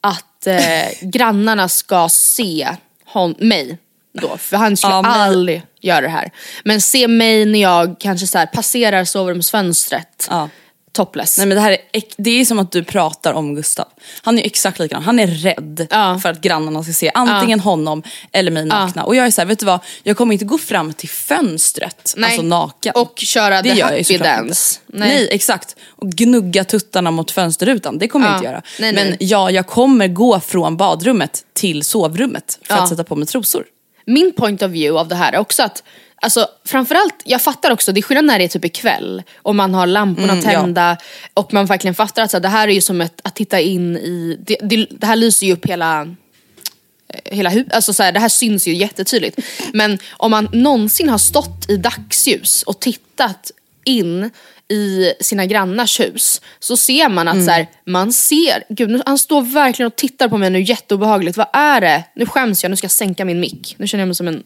att eh, grannarna ska se hon, mig då. För han skulle Ja, men- aldrig göra det här. Men se mig när jag kanske så här, passerar sovrumsfönstret Ja. topless. Nej men det här är, det är som att du pratar om Gustav. Han är exakt likadan. Han är rädd Ja. för att grannarna ska se antingen honom eller mig nakna. Och jag är så här, vet du vad? Jag kommer inte gå fram till fönstret, Nej. alltså naken. Och köra the jag ju happy dance. Nej. Nej. exakt. Och gnugga tuttarna mot fönsterrutan, det kommer jag Ja. inte göra. Nej, men ja, jag kommer gå från badrummet till sovrummet för Ja. att sätta på mig trosor. Min point of view av det här är också att Alltså framförallt, jag fattar också, det är skillnad när det är typ ikväll och man har lamporna Mm, ja. tända och man verkligen fattar att så här, det här är ju som ett, att titta in i, det, det, det här lyser ju upp hela eh, Hela hu- alltså så här, det här syns ju jättetydligt. Men om man någonsin har stått i dagsljus och tittat in i sina grannars hus så ser man att Mm. så här, man ser, gud nu, han står verkligen och tittar på mig nu jätteobehagligt. Vad är det? Nu skäms jag, nu ska jag sänka min mick. Nu känner jag mig som en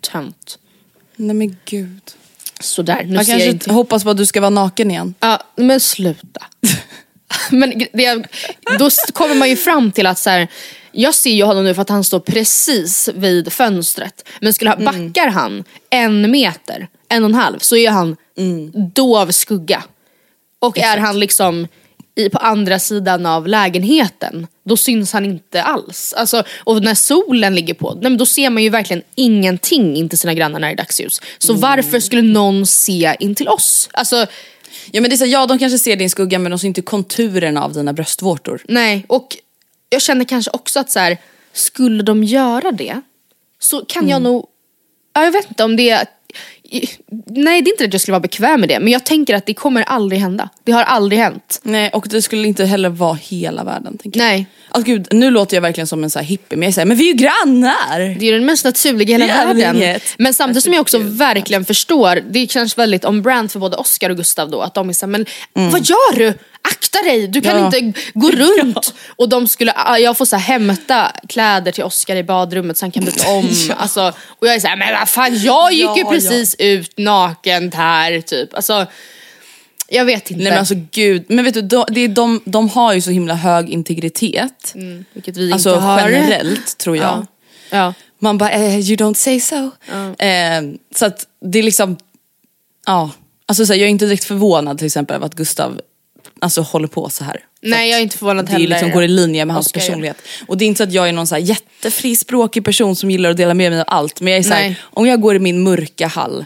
tönt. Nej men gud. Sådär, nu Jag ser jag kanske inte. hoppas på att du ska vara naken igen. Ja, men sluta. men det, då kommer man ju fram till att så här, jag ser ju honom nu för att han står precis vid fönstret. Men skulle ha, backar han en meter, en och en halv, så är han dov skugga. Och är han liksom i, på andra sidan av lägenheten, då syns han inte alls. Alltså, och när solen ligger på, nej, men då ser man ju verkligen ingenting in till sina grannar när det är dagsljus. Så varför skulle någon se in till oss? Alltså, Ja men det är så, ja de kanske ser din skugga men de ser inte konturerna av dina bröstvårtor. Nej, och jag känner kanske också att så här, skulle de göra det så kan jag nog, ja, jag vet inte om det är, nej det är inte att jag skulle vara bekväm med det men jag tänker att det kommer aldrig hända. Det har aldrig hänt. Nej och det skulle inte heller vara hela världen. Tänker jag. Nej, Alltså, gud, nu låter jag verkligen som en så här hippie men jag säger men vi är ju grannar! det är den mest naturliga i hela Det världen. inget. Men samtidigt som jag också verkligen förstår, det känns väldigt on brand för både Oscar och Gustav då, att de är såhär, men vad gör du? Akta dig, du kan Mm. Ja. inte gå runt. Och de skulle, ah, jag får så här, hämta kläder till Oscar i badrummet så han kan byta om. Alltså, och jag är såhär, men vad fan jag gick ju Ja, precis ut naken här typ. Alltså, jag vet inte. Nej men alltså gud, men vet du de, det är de, de har ju så himla hög integritet. Vilket vi Alltså inte har. generellt tror jag. Ja. Ja. Man bara, eh, you don't say so. Eh, så att det är liksom, Ja, alltså så här, jag är inte direkt förvånad till exempel över att Gustav alltså, håller på så här. Nej jag är inte förvånad Det heller. liksom går i linje med hans Oscar personlighet. Och det är inte så att jag är någon så här jättefri språkig person som gillar att dela med mig av allt. Men jag är så här, om jag går i min mörka hall,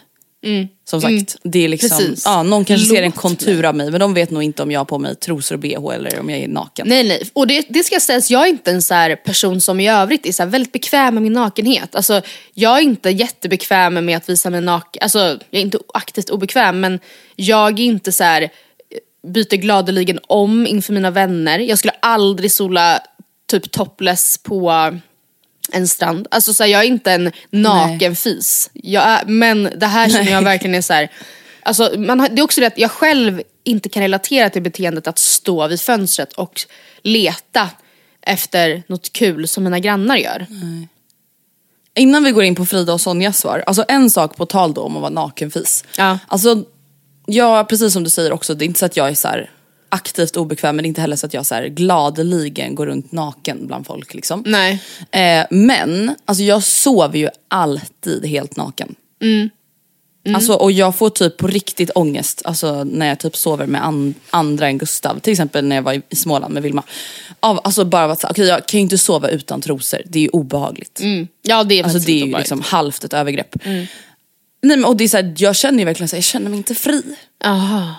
som sagt, det är liksom, Precis. ja, någon kanske ser en Låt kontur av mig men de vet nog inte om jag har på mig trosor och bh eller om jag är naken. Nej nej, och det, det ska sägas, jag är inte en så person som i övrigt är så väldigt bekväm med min nakenhet. Alltså, jag är inte jättebekväm med att visa mig naken, alltså jag är inte aktivt obekväm men jag är inte så här byter gladeligen om inför mina vänner. Jag skulle aldrig sola typ topless på en strand. Alltså så här, jag är inte en nakenfis. Jag är, men det här känner jag verkligen är så här. Alltså, man det är också det att jag själv inte kan relatera till beteendet att stå vid fönstret och leta efter något kul som mina grannar gör. Innan vi går in på Frida och Sonjas svar, alltså en sak på tal då om att vara nakenfis. Ja. Alltså, jag, precis som du säger också, det är inte så att jag är så aktivt obekväm men inte heller så att jag så här gladeligen går runt naken bland folk. Liksom. Nej. Eh, men alltså jag sover ju alltid helt naken. Alltså, och jag får typ på riktigt ångest alltså, när jag typ sover med an- andra än Gustav. Till exempel när jag var i, Småland med Vilma. Av, alltså bara att okej jag kan ju inte sova utan trosor, det är ju obehagligt. Ja det är Alltså det är ju liksom halvt ett övergrepp. Nej, men, och det är så här, jag känner ju verkligen så här, jag känner mig inte fri. Aha.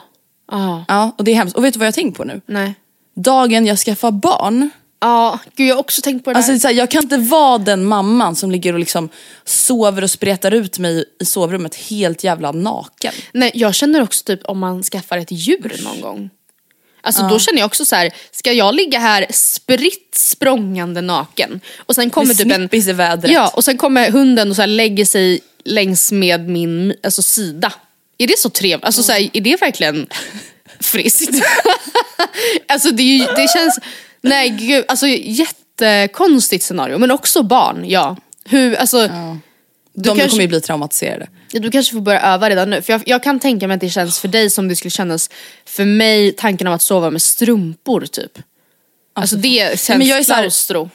Aha. Ja, och det är hemskt. Och vet du vad jag har tänkt på nu? Nej. Dagen jag skaffar barn, Ja, gud jag har också tänkt på det Alltså, där. det är så här, jag kan inte vara den mamman som ligger och liksom sover och spretar ut mig i sovrummet helt jävla naken. Nej, jag känner också typ om man skaffar ett djur någon gång. Alltså då känner jag också så här: ska jag ligga här spritt språngande naken och sen kommer typ en... i vädret. Ja, och sen kommer hunden och så här lägger sig längs med min alltså, sida. Är det så trevligt? Alltså så här, är det verkligen friskt? alltså det, ju, det känns... Nej gud, alltså jättekonstigt scenario. Men också barn, ja. Hur, alltså... De kanske- kommer ju bli traumatiserade. Ja, Du kanske får börja öva redan nu. För jag, jag kan tänka mig att det känns för dig som det skulle kännas för mig tanken av att sova med strumpor typ. Alltså det känns men jag är klaustro.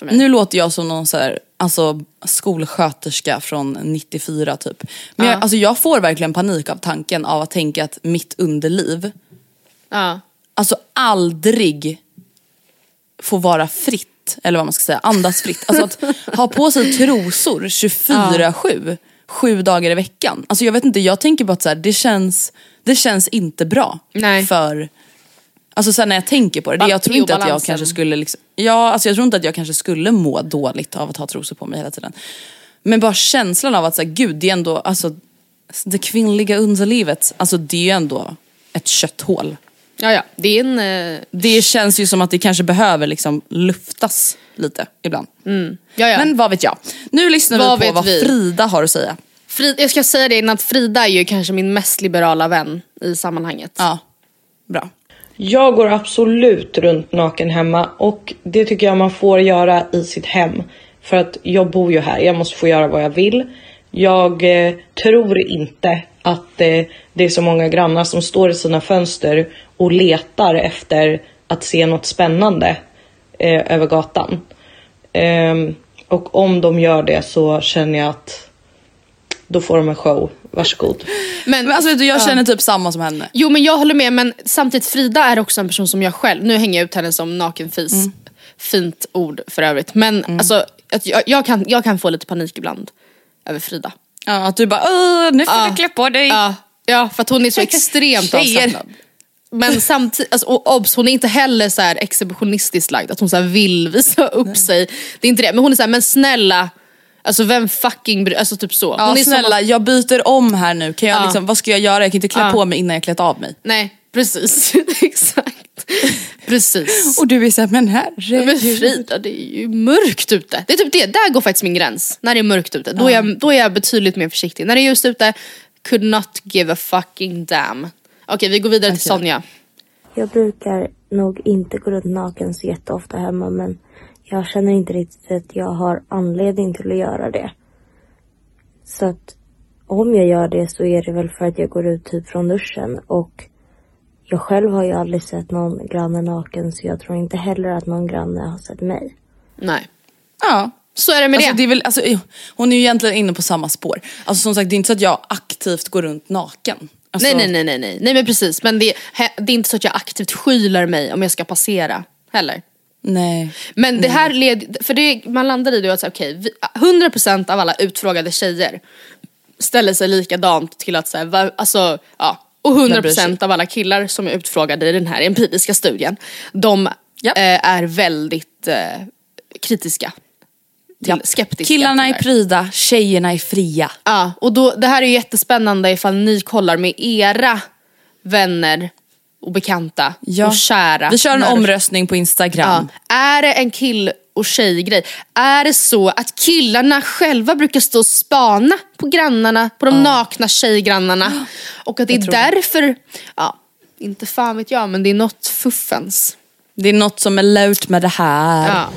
För mig. Nu låter jag som någon så här, alltså, skolsköterska från 94 typ. Men jag, alltså, jag får verkligen panik av tanken av att tänka att mitt underliv Ja. alltså aldrig får vara fritt, eller vad man ska säga, andas fritt. Alltså att ha på sig trosor 24-7, sju dagar i veckan. Alltså jag vet inte, jag tänker bara att så här, det, känns, det känns inte bra. Nej. För, alltså så här, när jag tänker på det, jag tror inte att jag kanske skulle liksom, ja, alltså jag tror inte att jag kanske skulle må dåligt av att ha trosor på mig hela tiden. Men bara känslan av att så här, gud, det är ändå, alltså det kvinnliga underlivet, alltså det är ju ändå ett kötthål. ja, ja. Det är en... eh, Det känns ju som att det kanske behöver liksom luftas lite ibland. ja, ja. Men vad vet jag. Nu lyssnar Vad vi på vad vi? Frida har att säga. Frid, jag ska säga det innan att Frida är ju kanske min mest liberala vän i sammanhanget. Ja, bra. Jag går absolut runt naken hemma och det tycker jag man får göra i sitt hem. För att jag bor ju här, jag måste få göra vad jag vill. Jag eh, tror inte att eh, det är så många grannar som står i sina fönster och letar efter att se något spännande eh, över gatan. Ehm, och om de gör det så känner jag att då får de en show. Varsågod. Men, Men alltså jag ja. känner typ samma som henne. Jo men jag håller med men samtidigt Frida är också en person som jag själv, nu hänger jag ut henne som nakenfis. Mm. Fint ord för övrigt. Men alltså, att jag, jag, kan, jag kan få lite panik ibland över Frida. Ja, att du bara Åh, nu får Ja. du klä på dig. Ja, ja för att hon är så extremt avslappnad. Men samtidigt, alltså, och obs, hon är inte heller så här exhibitionistiskt lagd, att hon så här vill visa upp sig. Det är inte det, men hon är så här, men snälla, alltså vem fucking bryr Alltså typ så. Hon Ja, är som snälla, att- jag byter om här nu. Kan jag Ja. liksom, vad ska jag göra? Jag kan inte klä Ja. på mig innan jag klätt av mig. Nej, precis. Exakt. Precis. Och du är såhär, men herregud. Men Frida, det är ju mörkt ute. Det är typ det, där går faktiskt min gräns. När det är mörkt ute, då, är jag, då är jag betydligt mer försiktig. När det är just ute, could not give a fucking damn. Okej, vi går vidare till Sonja. Jag brukar nog inte gå runt naken så jätteofta hemma men jag känner inte riktigt att jag har anledning till att göra det. Så att om jag gör det så är det väl för att jag går ut typ från duschen och jag själv har ju aldrig sett någon granne naken så jag tror inte heller att någon granne har sett mig. Nej. Ja. Så är det med Alltså, det. det är väl, alltså, hon är ju egentligen inne på samma spår. Alltså, som sagt, det är inte så att jag akt, aktivt gå runt naken. Alltså, Nej, nej, nej, nej, nej, nej men precis. Men det, det är inte så att jag aktivt skyler mig om jag ska passera heller. Nej. Men det här led, för det, man landar i det att säga, okej, vi- 100% av alla utfrågade tjejer ställer sig likadant till att säga, alltså ja. Och Vem bryr sig? 100% av alla killar som är utfrågade i den här empiriska studien, de Ja. eh, är väldigt eh, kritiska. Till, Ja. Skeptiska. Killarna är pryda, tjejerna är fria. Ja, och då, det här är jättespännande ifall ni kollar med era vänner och bekanta och kära. Vi kör en omröstning på Instagram. Ja. Är det en kill och tjejgrej? Är det så att killarna själva brukar stå och spana på grannarna, på de nakna tjejgrannarna? Och att det är tror det. därför, ja, inte fan vet jag men det är något fuffens. Det är något som är lurt med det här. Ja.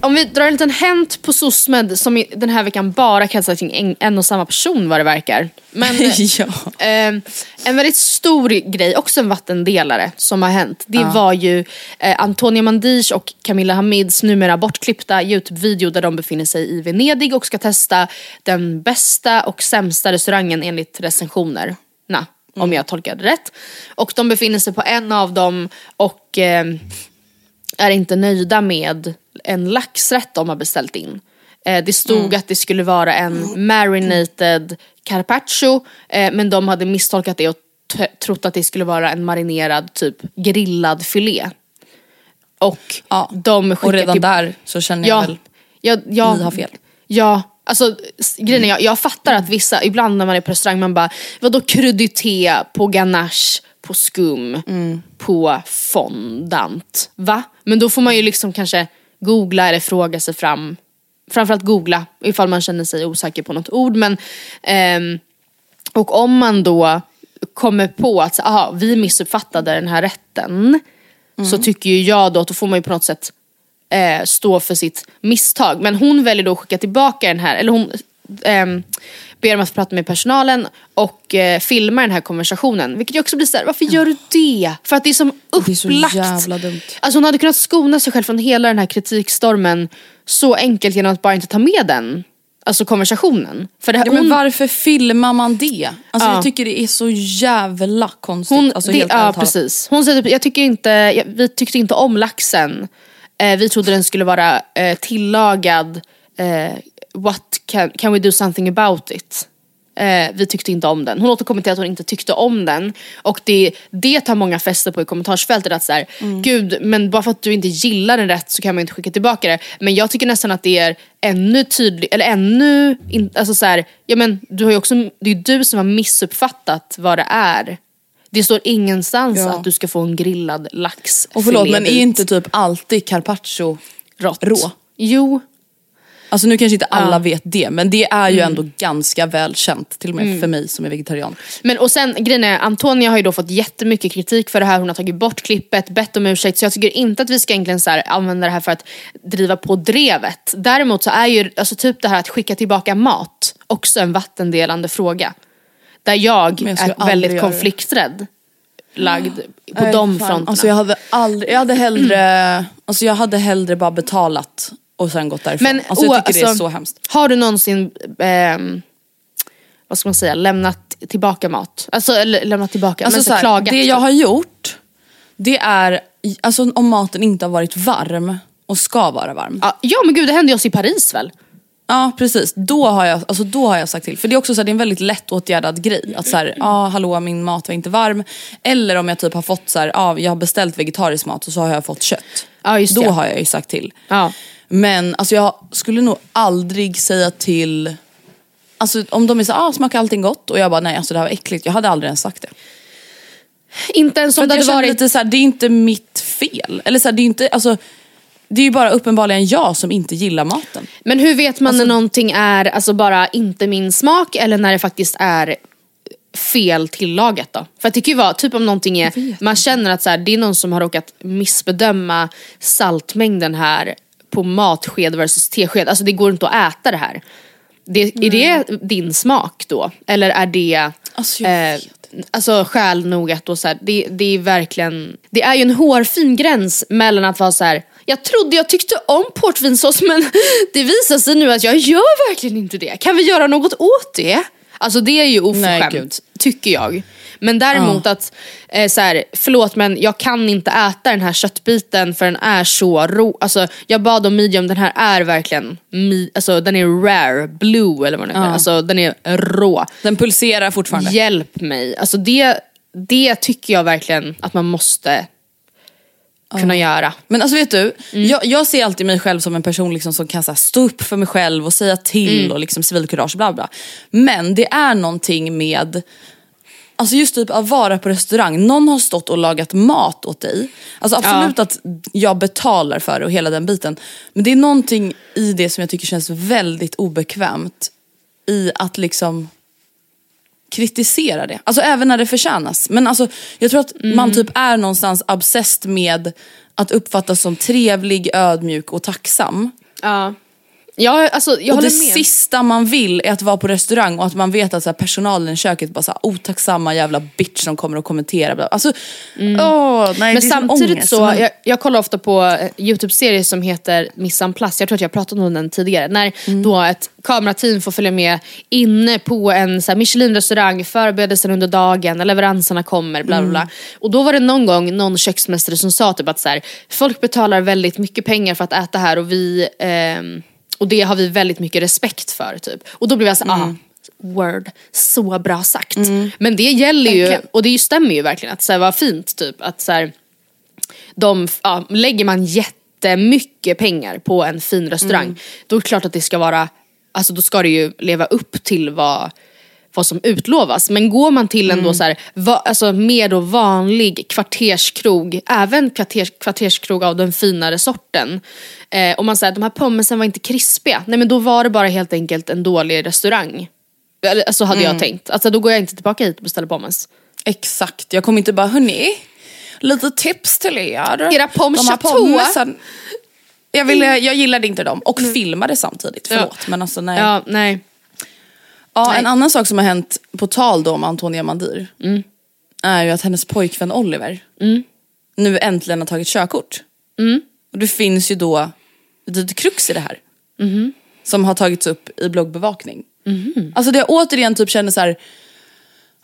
Om vi drar en liten hänt på SOSMED som den här veckan bara kretsar kring en, och samma person vad det verkar. Men ja. eh, en väldigt stor grej, också en vattendelare som har hänt. Det var ju eh, Antonia Mandic och Camilla Hamids numera bortklippta Youtube-video där de befinner sig i Venedig och ska testa den bästa och sämsta restaurangen enligt recensionerna. Om jag tolkade rätt. Och de befinner sig på en av dem och eh, är inte nöjda med en laxrätt de har beställt in. Eh, det stod att det skulle vara en marinated carpaccio eh, men de hade misstolkat det och trott att det skulle vara en marinerad typ grillad filé. Och Ja, de skickar Och redan till- där så känner jag Ja, väl, ja, ja, ni har fel. Ja, alltså grejen är, jag, jag fattar att vissa, ibland när man är på restaurang man bara, vadå kryddig på ganache, på skum, Mm. på fondant. Va? Men då får man ju liksom kanske googla eller fråga sig fram. Framförallt googla ifall man känner sig osäker på något ord. Men, ehm, och om man då kommer på att aha, vi missuppfattade den här rätten. Mm. Så tycker ju jag då att då får man ju på något sätt eh, stå för sitt misstag. Men hon väljer då att skicka tillbaka den här, eller hon ehm, ber om att få prata med personalen och eh, filma den här konversationen. Vilket ju också blir såhär, varför gör du det? För att det är som Det är så upplagt. jävla dumt. Alltså hon hade kunnat skona sig själv från hela den här kritikstormen så enkelt genom att bara inte ta med den. Alltså konversationen. För det här, Ja, men hon, varför filmar man det? Alltså Ja. jag tycker det är så jävla konstigt. Hon, alltså, det, helt ja precis. Hon säger typ, jag tycker inte, jag, vi tyckte inte om laxen. Eh, vi trodde den skulle vara eh, tillagad. Eh, what can, can we do something about it? Eh, vi tyckte inte om den. Hon återkommer till att hon inte tyckte om den. Och det, det tar många fäster på i kommentarsfältet. Att så här, Gud, men bara för att du inte gillar den rätt så kan man inte skicka tillbaka det. Men jag tycker nästan att det är ännu tydligt, eller ännu, in, alltså så här, ja men du har också, det är ju du som har missuppfattat vad det är. Det står ingenstans Ja. att du ska få en grillad lax. Och förlåt men är inte typ alltid carpaccio rått? rå? Jo, Alltså nu kanske inte alla vet det men det är ju Mm. ändå ganska välkänt. Till och med för mig som är vegetarian. Men och sen grejen är, Antonia har ju då fått jättemycket kritik för det här. Hon har tagit bort klippet, bett om ursäkt. Så jag tycker inte att vi ska egentligen så här, använda det här för att driva på drevet. Däremot så är ju alltså typ det här att skicka tillbaka mat också en vattendelande fråga. Där jag, jag är väldigt konflikträdd lagd på Nej, de fan. fronterna. Alltså jag hade aldrig, jag hade hellre, alltså jag hade hellre bara betalat och sen gått därifrån. Men alltså jag o- tycker det är alltså, så hemskt. Har du någonsin, ehm, vad ska man säga, lämnat tillbaka mat? Alltså eller lämnat tillbaka, Alltså men så så här, klagat. det jag har gjort, det är, alltså om maten inte har varit varm och ska vara varm. ja, ja men gud det hände ju oss i Paris väl? Ja precis, då har jag, alltså, då har jag sagt till. För det är också så här, det är en väldigt lätt åtgärdad grej. Att såhär, ja hallå min mat var inte varm. Eller om jag typ har fått så här, ja jag har beställt vegetarisk mat och så har jag fått kött. Ja, just då det. har jag ju sagt till. Ja. Men alltså jag skulle nog aldrig säga till, alltså om de är såhär, ah, smakar allting gott? Och jag bara nej alltså det här var äckligt. Jag hade aldrig ens sagt det. Inte ens om det hade varit... lite såhär, det är inte mitt fel. Eller såhär, det är inte, alltså det är ju bara uppenbarligen jag som inte gillar maten. Men hur vet man när någonting är alltså bara inte min smak eller när det faktiskt är fel tillagat då? För det kan ju vara typ om någonting är, man känner att så här, det är någon som har råkat missbedöma saltmängden här på matsked versus tesked. Alltså det går inte att äta det här. Det, är det din smak då? Eller är det Alltså, eh, alltså skäl nog att då så här, det, det är verkligen, det är ju en hårfin gräns mellan att vara så här, Jag trodde jag tyckte om portvinsås men det visar sig nu att jag gör verkligen inte det. Kan vi göra något åt det? Alltså det är ju Nej, oförskämt, tycker jag. Men däremot att, eh, så här, förlåt men jag kan inte äta den här köttbiten för den är så rå. Alltså, jag bad om medium, den här är verkligen, mi- alltså, den är rare, blue eller vad den heter. Ja. Alltså den är rå. Den pulserar fortfarande. Hjälp mig. Alltså det, det tycker jag verkligen att man måste kunna göra. Men alltså vet du, Mm. jag, jag ser alltid mig själv som en person liksom som kan så här, stå upp för mig själv och säga till Mm. och liksom civilkurage bla bla. Men det är någonting med Alltså just typ att vara på restaurang, någon har stått och lagat mat åt dig. Alltså absolut att jag betalar för det och hela den biten. Men det är någonting i det som jag tycker känns väldigt obekvämt. I att liksom kritisera det. Alltså även när det förtjänas. Men alltså jag tror att Mm. man typ är någonstans obsessed med att uppfattas som trevlig, ödmjuk och tacksam. Ja. Ja, alltså, jag och det med. sista man vill är att vara på restaurang och att man vet att så här, personalen i köket bara så här, otacksamma jävla bitch som kommer och kommenterar. Alltså, åh, nej, Mm. Men samtidigt ångest. så, Men- jag, jag kollar ofta på eh, Youtube-serier som heter Missan Plast, jag tror att jag pratat om den tidigare. När Mm. då ett kamerateam får följa med inne på en Michelin-restaurang, förberedelsen under dagen, leveranserna kommer, bla bla bla. Mm. Och då var det någon gång någon köksmästare som sa typ att så här, folk betalar väldigt mycket pengar för att äta här och vi ehm, och det har vi väldigt mycket respekt för typ. Och då blev jag så Mm. ah, word, så bra sagt. Men det gäller ju, Verkligen. och det ju stämmer ju verkligen att så här, vad fint typ att så här, de, ja, lägger man jättemycket pengar på en fin restaurang Mm. då är det klart att det ska vara, alltså då ska det ju leva upp till vad, vad som utlovas. Men går man till en då så här, va, alltså mer då vanlig kvarterskrog, även kvarters, kvarterskrog av den finare sorten. Eh, och man säger att de här pommesen var inte krispiga, nej men då var det bara helt enkelt en dålig restaurang. Eller, Så alltså hade jag tänkt. Alltså då går jag inte tillbaka hit och beställer pommes. Exakt, jag kommer inte bara hörni, lite tips till er. Era pommes chateau. Jag, ville, jag gillade inte dem och filmade samtidigt, förlåt. Men alltså nej. Ja, Ja, en annan sak som har hänt på tal då om Antonia Mandir. Mm. Är ju att hennes pojkvän Oliver nu äntligen har tagit körkort. Mm. Och det finns ju då ett krux i det här. Mm-hmm. Som har tagits upp i bloggbevakning. Alltså det jag återigen typ känner så här.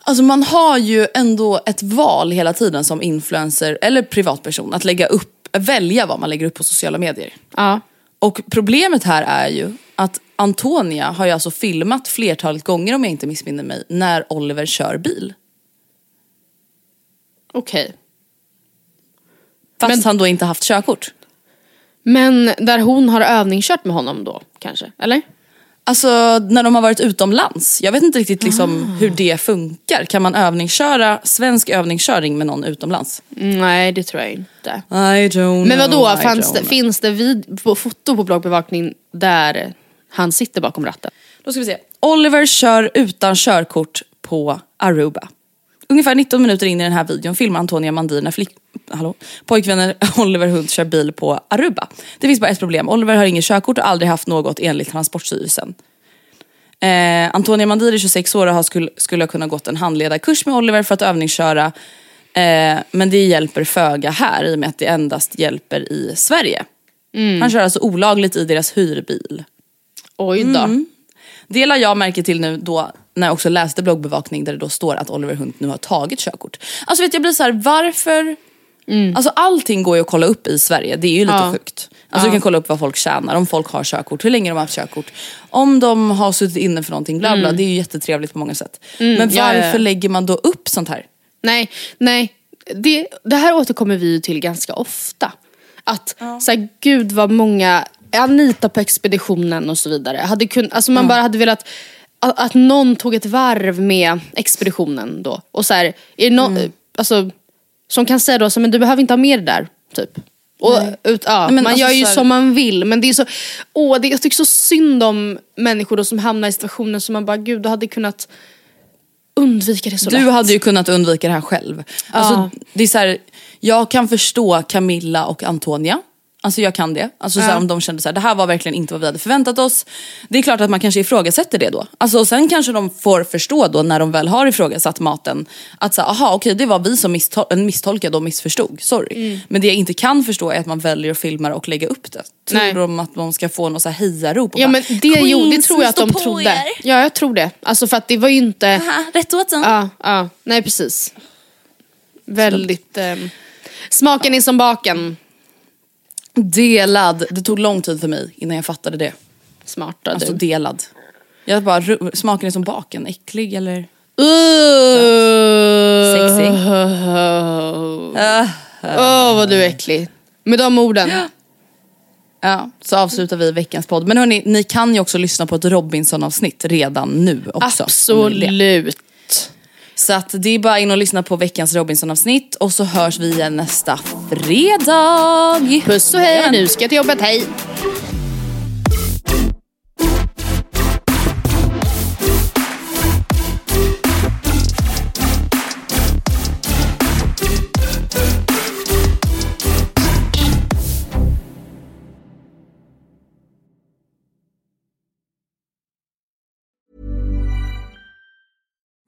Alltså man har ju ändå ett val hela tiden som influencer eller privatperson att lägga upp, välja vad man lägger upp på sociala medier. Ja. Och problemet här är ju att Antonia har ju alltså filmat flertalet gånger om jag inte missminner mig när Oliver kör bil. Okej. Fast Men- han då inte haft körkort. Men där hon har övningskört med honom då kanske? Eller? Alltså när de har varit utomlands. Jag vet inte riktigt liksom hur det funkar. Kan man övningsköra svensk övningskörning med någon utomlands? Mm, Nej det tror jag inte. I don't Men vadå, know, don't det, know. finns det vid, på foto på bloggbevakning där han sitter bakom ratten? Då ska vi se. Oliver kör utan körkort på Aruba. Ungefär 19 minuter in i den här videon filmar Antonia Mandir när flick... Hallå? pojkvännen Oliver Hund kör bil på Aruba. Det finns bara ett problem. Oliver har inget körkort och aldrig haft något enligt Transportstyrelsen. Eh, Antonia Mandir är 26 år och har skulle, skulle ha kunnat gått en handledarkurs med Oliver för att övningsköra. Eh, men det hjälper föga här i och med att det endast hjälper i Sverige. Han kör alltså olagligt i deras hyrbil. Oj då. Mm. Det la jag märke till nu då när jag också läste bloggbevakning där det då står att Oliver Hunt nu har tagit körkort. Alltså vet jag blir så här, varför? Alltså allting går ju att kolla upp i Sverige, det är ju lite Ja. sjukt. Alltså du kan kolla upp vad folk tjänar, om folk har körkort, hur länge de har haft körkort. Om de har suttit inne för någonting, bla bla. Det är ju jättetrevligt på många sätt. Men Mm. ja, varför ja, ja. lägger man då upp sånt här? Nej, nej. Det, det här återkommer vi ju till ganska ofta. Att så här, gud vad många, Anita på expeditionen och så vidare. Hade kun, alltså man bara hade velat att, att någon tog ett varv med expeditionen då. Och så här, är det någon, alltså, som kan säga då, så, men du behöver inte ha med det där. Typ. Och, ut, ja, men man alltså gör ju som man vill men det är så, åh, det, jag tycker så synd om människor då som hamnar i situationer som man bara, gud du hade kunnat undvika det så Du lätt. hade ju kunnat undvika det här själv. Alltså, det är så här, jag kan förstå Camilla och Antonia. Alltså jag kan det. Alltså Ja. såhär, om de kände så här, det här var verkligen inte vad vi hade förväntat oss. Det är klart att man kanske ifrågasätter det då. Alltså och sen kanske de får förstå då när de väl har ifrågasatt maten. Att säga, aha okej det var vi som misstol- misstolkade och missförstod. Sorry. Mm. Men det jag inte kan förstå är att man väljer att filma och lägga upp det. Tror Nej. de att de ska få något så här hejarop? och Ja bara, men det, jo, det "Queens, tror jag att de trodde. er." Ja jag tror det. Alltså för att det var ju inte... Aha, rätt åt sen. Ja, ja. Nej precis. Väldigt... ehm, smaken är som baken. Delad. Det tog lång tid för mig innan jag fattade det. Smarta Alltså du. delad. Jag bara, ru- smaken är som baken, äcklig eller? Uh, Sexy. Åh vad du är äcklig. Med de orden. Ja, så avslutar vi veckans podd. Men hörni, ni kan ju också lyssna på ett Robinson-avsnitt redan nu också. om ni vill det. Absolut. Så att det är bara in och lyssna på veckans Robinson-avsnitt och så hörs vi igen nästa fredag. Puss och hej, nu ska jag till jobbet, hej.